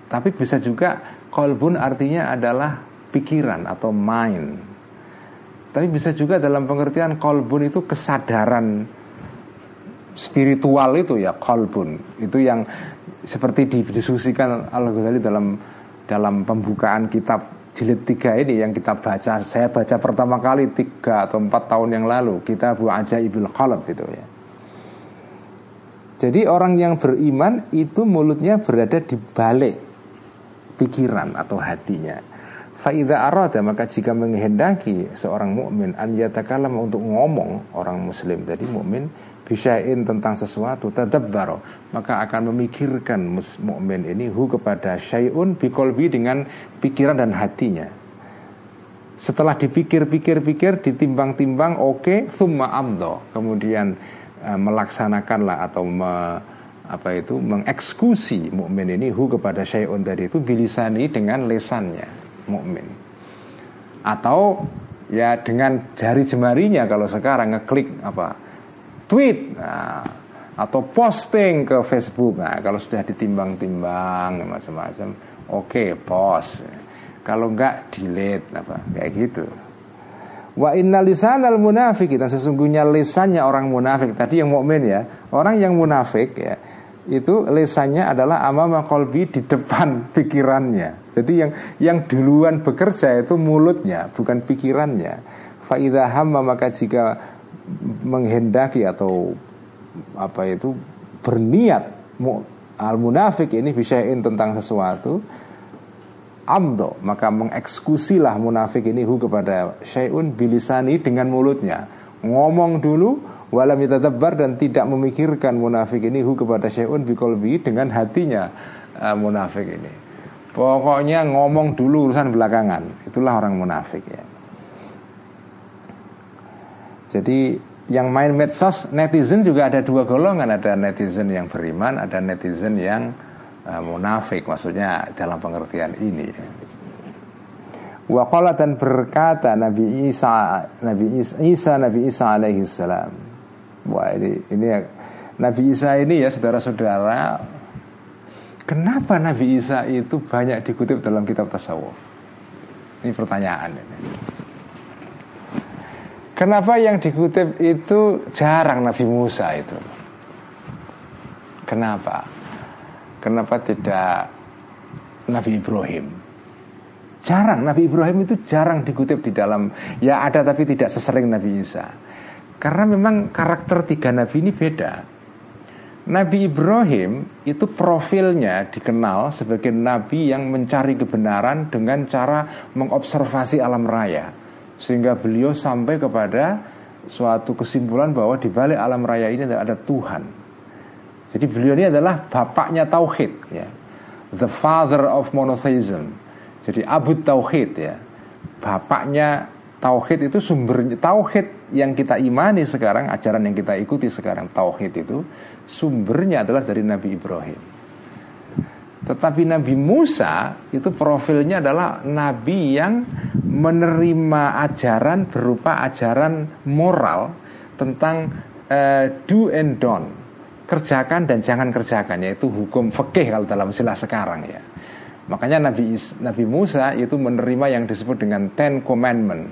tapi bisa juga kolbun artinya adalah pikiran atau mind. Tapi bisa juga dalam pengertian kolbun itu kesadaran spiritual itu ya kolbun itu yang seperti didiskusikan Al Ghazali dalam dalam pembukaan kitab jilid tiga ini yang kita baca. Saya baca pertama kali tiga atau empat tahun yang lalu kita bu ajaibul qalb itu ya. Jadi orang yang beriman itu mulutnya berada di balik pikiran atau hatinya. Faida arada maka jika menghendaki seorang mukmin an yatakalam untuk ngomong orang muslim tadi mukmin bisain tentang sesuatu tadabbaro maka akan memikirkan mukmin ini hu kepada syai'un bikolbi dengan pikiran dan hatinya. Setelah dipikir-pikir-pikir ditimbang-timbang oke okay, thumma amdo. Kemudian uh, melaksanakanlah atau me, apa itu mengeksekusi mukmin ini hu kepada syai'un tadi itu bilisani dengan lesannya mukmin. Atau ya dengan jari jemarinya kalau sekarang ngeklik apa tweet nah, atau posting ke Facebook. Nah, kalau sudah ditimbang-timbang macam-macam, oke okay, post. Kalau enggak delete apa kayak gitu. Wa inna al munafik dan sesungguhnya lisannya orang munafik tadi yang mukmin ya, orang yang munafik ya itu lisannya adalah amama kolbi di depan pikirannya. Jadi yang yang duluan bekerja itu mulutnya bukan pikirannya. Faidah hamma maka jika menghendaki atau apa itu berniat al munafik ini bisain tentang sesuatu amdo maka mengeksekusilah munafik ini hu kepada syai'un bilisani dengan mulutnya. Ngomong dulu walam yatadabbar dan tidak memikirkan munafik ini hu kepada syai'un bikolbi dengan hatinya uh, munafik ini. Pokoknya ngomong dulu urusan belakangan. Itulah orang munafik ya jadi yang main medsos netizen juga ada dua golongan ada netizen yang beriman ada netizen yang uh, munafik maksudnya dalam pengertian ini Waqala dan berkata Nabi Isa Nabi Isa, Isa Nabi Isa alaihi salam. Wah ini ini Nabi Isa ini ya saudara-saudara Kenapa Nabi Isa itu banyak dikutip dalam kitab tasawuf? Ini pertanyaan ini. Kenapa yang dikutip itu jarang Nabi Musa itu? Kenapa? Kenapa tidak Nabi Ibrahim? Jarang Nabi Ibrahim itu jarang dikutip di dalam ya ada tapi tidak sesering Nabi Isa. Karena memang karakter tiga nabi ini beda. Nabi Ibrahim itu profilnya dikenal sebagai nabi yang mencari kebenaran dengan cara mengobservasi alam raya sehingga beliau sampai kepada suatu kesimpulan bahwa di balik alam raya ini ada Tuhan. Jadi beliau ini adalah bapaknya tauhid ya. The father of monotheism. Jadi Abu Tauhid ya. Bapaknya tauhid itu sumbernya tauhid yang kita imani sekarang, ajaran yang kita ikuti sekarang tauhid itu sumbernya adalah dari Nabi Ibrahim. Tetapi Nabi Musa itu profilnya adalah nabi yang menerima ajaran berupa ajaran moral tentang uh, do and don't, kerjakan dan jangan kerjakan yaitu hukum fikih kalau dalam istilah sekarang ya. Makanya Nabi Nabi Musa itu menerima yang disebut dengan Ten Commandment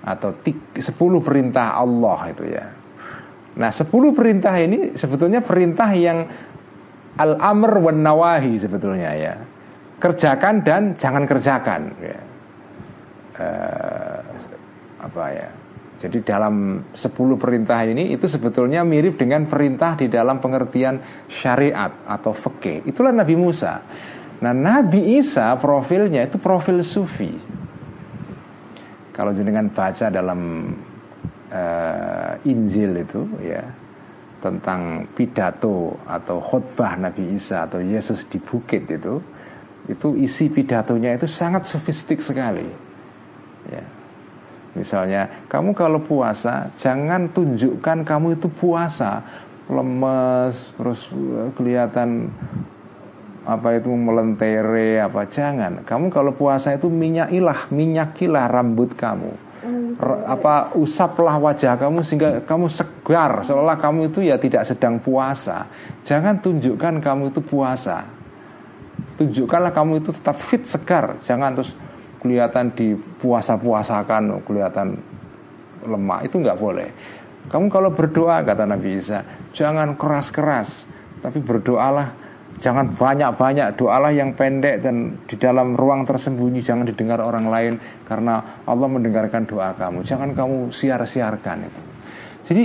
atau sepuluh perintah Allah itu ya. Nah sepuluh perintah ini sebetulnya perintah yang al-amr wan nawahi sebetulnya ya kerjakan dan jangan kerjakan ya. Uh, apa ya jadi dalam 10 perintah ini itu sebetulnya mirip dengan perintah di dalam pengertian syariat atau fikih. Itulah Nabi Musa. Nah, Nabi Isa profilnya itu profil sufi. Kalau jenengan baca dalam uh, Injil itu ya, tentang pidato atau khutbah Nabi Isa atau Yesus di bukit itu itu isi pidatonya itu sangat sofistik sekali. Ya. Misalnya kamu kalau puasa jangan tunjukkan kamu itu puasa. Lemes terus eh, kelihatan apa itu melentere apa jangan. Kamu kalau puasa itu minyakilah minyakilah rambut kamu apa usaplah wajah kamu sehingga kamu segar. Seolah kamu itu ya tidak sedang puasa. Jangan tunjukkan kamu itu puasa. Tunjukkanlah kamu itu tetap fit segar. Jangan terus kelihatan di puasa puasakan kelihatan lemah itu nggak boleh. Kamu kalau berdoa kata Nabi Isa jangan keras keras tapi berdoalah Jangan banyak-banyak doalah yang pendek dan di dalam ruang tersembunyi jangan didengar orang lain karena Allah mendengarkan doa kamu. Jangan kamu siar-siarkan itu. Jadi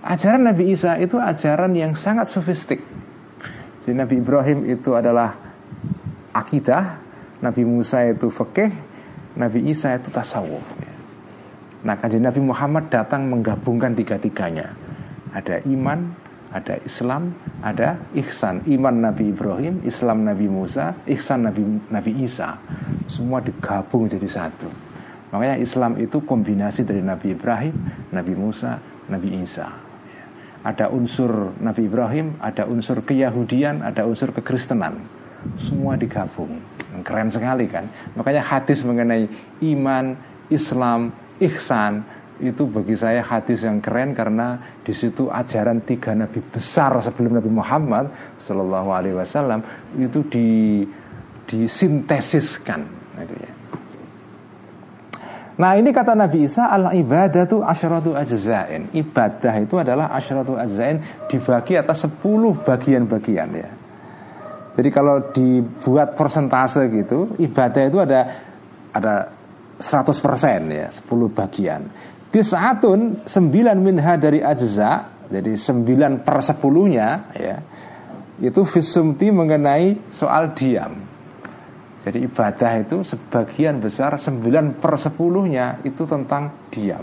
ajaran Nabi Isa itu ajaran yang sangat sofistik. Jadi Nabi Ibrahim itu adalah akidah, Nabi Musa itu fikih, Nabi Isa itu tasawuf. Nah, kajian Nabi Muhammad datang menggabungkan tiga-tiganya. Ada iman, ada Islam, ada ihsan, iman Nabi Ibrahim, Islam Nabi Musa, ihsan Nabi Nabi Isa. Semua digabung jadi satu. Makanya Islam itu kombinasi dari Nabi Ibrahim, Nabi Musa, Nabi Isa. Ada unsur Nabi Ibrahim, ada unsur keyahudian, ada unsur kekristenan. Semua digabung. Keren sekali kan? Makanya hadis mengenai iman, Islam, ihsan itu bagi saya hadis yang keren karena di situ ajaran tiga nabi besar sebelum Nabi Muhammad Shallallahu Alaihi Wasallam itu di disintesiskan. Itu ya. Nah ini kata Nabi Isa al ibadah itu asyratu ajzain. Ibadah itu adalah asyratu ajzain Dibagi atas sepuluh bagian-bagian ya. Jadi kalau dibuat persentase gitu Ibadah itu ada ada 100% ya 10 bagian Tis'atun sembilan minha dari ajza Jadi sembilan per sepuluhnya ya Itu visumti mengenai soal diam Jadi ibadah itu sebagian besar 9 per 10-nya itu tentang diam.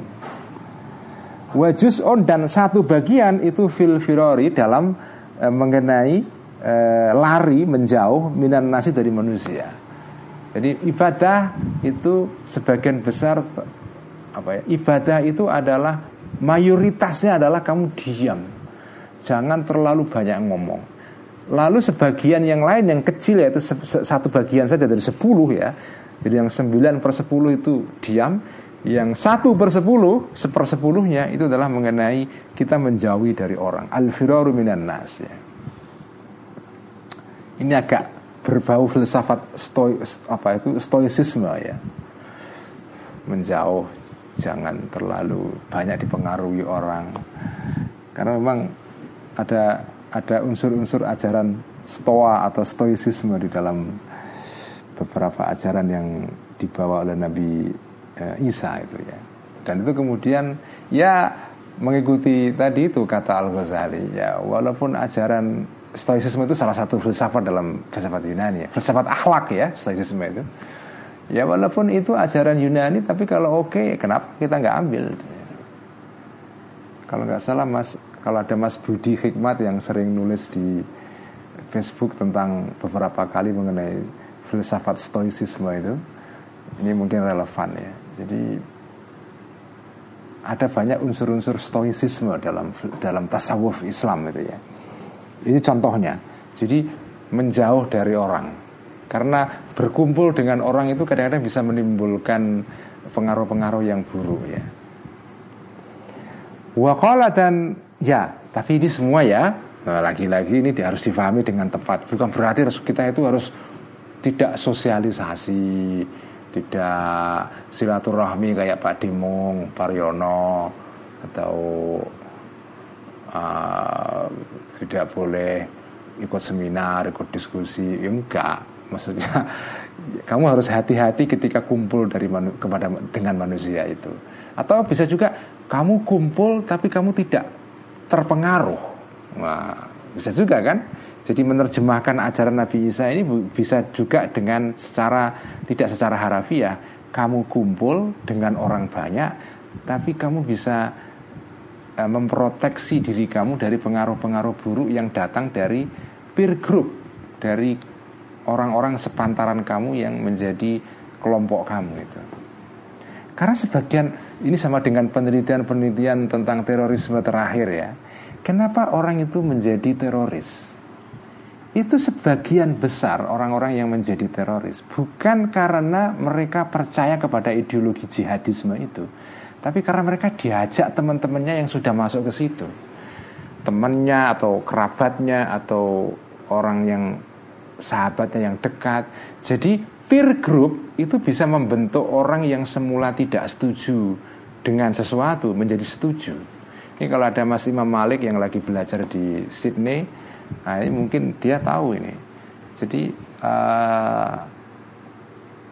Wajus on dan satu bagian itu fil firori dalam e, mengenai e, lari menjauh minan nasi dari manusia. Jadi ibadah itu sebagian besar apa ya? Ibadah itu adalah mayoritasnya adalah kamu diam. Jangan terlalu banyak ngomong. Lalu sebagian yang lain yang kecil yaitu satu bagian saja dari sepuluh ya. Jadi yang sembilan per sepuluh itu diam, yang satu per sepuluh, seper sepuluhnya itu adalah mengenai kita menjauhi dari orang. Al-firaru minan nas ya. Ini agak berbau filsafat stoi, apa itu stoicisme ya. Menjauh, jangan terlalu banyak dipengaruhi orang. Karena memang ada ada unsur-unsur ajaran stoa atau stoicisme di dalam beberapa ajaran yang dibawa oleh Nabi eh, Isa itu ya. Dan itu kemudian ya mengikuti tadi itu kata Al Ghazali ya walaupun ajaran stoicisme itu salah satu filsafat dalam filsafat Yunani ya, filsafat akhlak ya stoicisme itu. Ya walaupun itu ajaran Yunani tapi kalau oke okay, kenapa kita nggak ambil? Kalau nggak salah Mas kalau ada Mas Budi Hikmat yang sering nulis di Facebook tentang beberapa kali mengenai filsafat stoicisme itu ini mungkin relevan ya. Jadi ada banyak unsur-unsur stoicisme dalam dalam tasawuf Islam itu ya. Ini contohnya. Jadi menjauh dari orang karena berkumpul dengan orang itu kadang-kadang bisa menimbulkan pengaruh-pengaruh yang buruk ya Wakala dan Ya, tapi ini semua ya nah, lagi-lagi ini harus difahami dengan tepat. Bukan berarti kita itu harus tidak sosialisasi, tidak silaturahmi kayak Pak Dimung, Pariono atau uh, tidak boleh ikut seminar, ikut diskusi. Ya enggak, maksudnya kamu harus hati-hati ketika kumpul dari manu, kepada dengan manusia itu. Atau bisa juga kamu kumpul tapi kamu tidak terpengaruh. Wah, bisa juga kan? Jadi menerjemahkan ajaran Nabi Isa ini bisa juga dengan secara tidak secara harafiah. Kamu kumpul dengan orang banyak, tapi kamu bisa uh, memproteksi diri kamu dari pengaruh-pengaruh buruk yang datang dari peer group, dari orang-orang sepantaran kamu yang menjadi kelompok kamu itu. Karena sebagian ini sama dengan penelitian-penelitian tentang terorisme terakhir ya. Kenapa orang itu menjadi teroris? Itu sebagian besar orang-orang yang menjadi teroris bukan karena mereka percaya kepada ideologi jihadisme itu, tapi karena mereka diajak teman-temannya yang sudah masuk ke situ. Temannya atau kerabatnya atau orang yang sahabatnya yang dekat. Jadi peer group itu bisa membentuk orang yang semula tidak setuju dengan sesuatu menjadi setuju. Ini kalau ada Mas Imam Malik yang lagi belajar di Sydney, nah ini mungkin dia tahu ini. Jadi uh,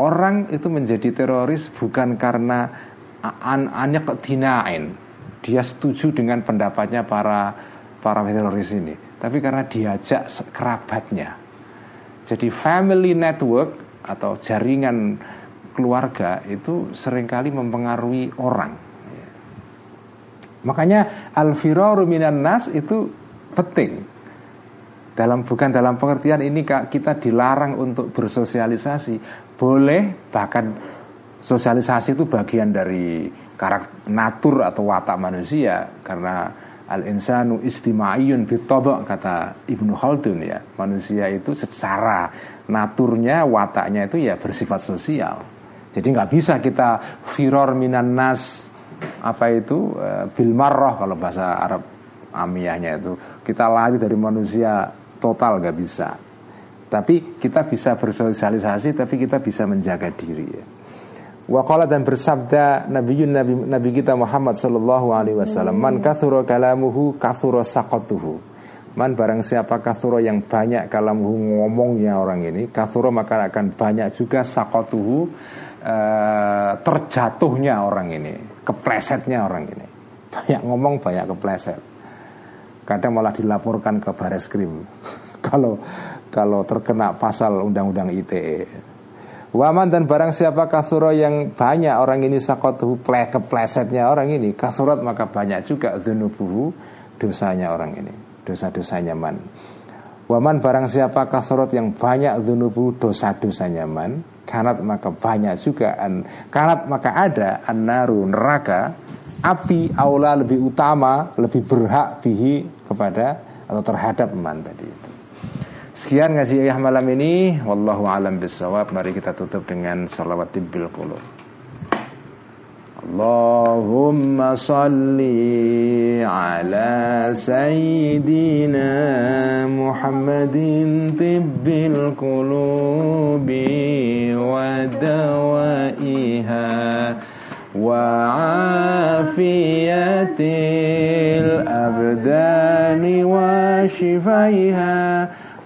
orang itu menjadi teroris bukan karena an anyak dinain, dia setuju dengan pendapatnya para para teroris ini, tapi karena diajak kerabatnya. Jadi family network atau jaringan keluarga itu sering kali mempengaruhi orang. Makanya al-firaru minan nas itu penting. Dalam bukan dalam pengertian ini kita dilarang untuk bersosialisasi. Boleh bahkan sosialisasi itu bagian dari karakter natur atau watak manusia karena al insanu istima'iyun bitobak kata Ibnu Khaldun ya. Manusia itu secara naturnya wataknya itu ya bersifat sosial. Jadi nggak bisa kita firor minan nas apa itu e, bil marroh kalau bahasa Arab amiyahnya itu kita lari dari manusia total nggak bisa. Tapi kita bisa bersosialisasi, tapi kita bisa menjaga diri. Ya. Waqala dan bersabda Nabi Nabi Nabi kita Muhammad Sallallahu Alaihi Wasallam, man kathuro kalamuhu kathuro sakotuhu. Man barang siapa kathuro yang banyak kalamuhu ngomongnya orang ini, kathuro maka akan banyak juga sakotuhu Eh, terjatuhnya orang ini, keplesetnya orang ini. Banyak ngomong, banyak kepleset. Kadang malah dilaporkan ke baris krim kalau kalau terkena pasal undang-undang ITE. Waman dan barang siapa kathuro yang banyak orang ini sakotuhu keplesetnya orang ini kathurat maka banyak juga dhunubuhu dosanya orang ini dosa-dosanya man. Waman barang siapa kathurat yang banyak dhunubuhu dosa-dosanya man kanat maka banyak juga an kanat maka ada an-naru neraka api aula lebih utama lebih berhak bihi kepada atau terhadap man tadi itu. Sekian ngaji ayah malam ini. Wallahu alam bisawab Mari kita tutup dengan salawat tibbil qulub. Allahumma salli ala sayyidina Muhammadin tibbil qulubi wa abdani wa shifaiha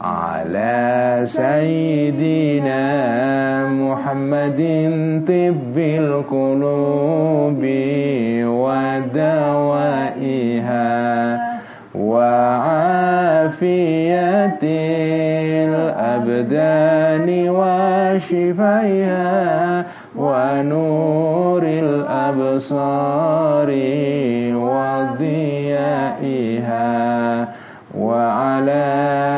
على سيدنا محمد طب القلوب ودوائها وعافية الأبدان وشفائها ونور الأبصار وضيائها وعلى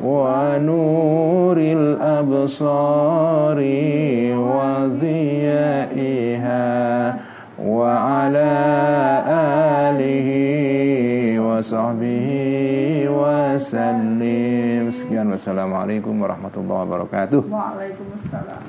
ونور الأبصار وضيائها وعلى آله وصحبه وسلم Sekian wassalamualaikum warahmatullahi wabarakatuh Waalaikumsalam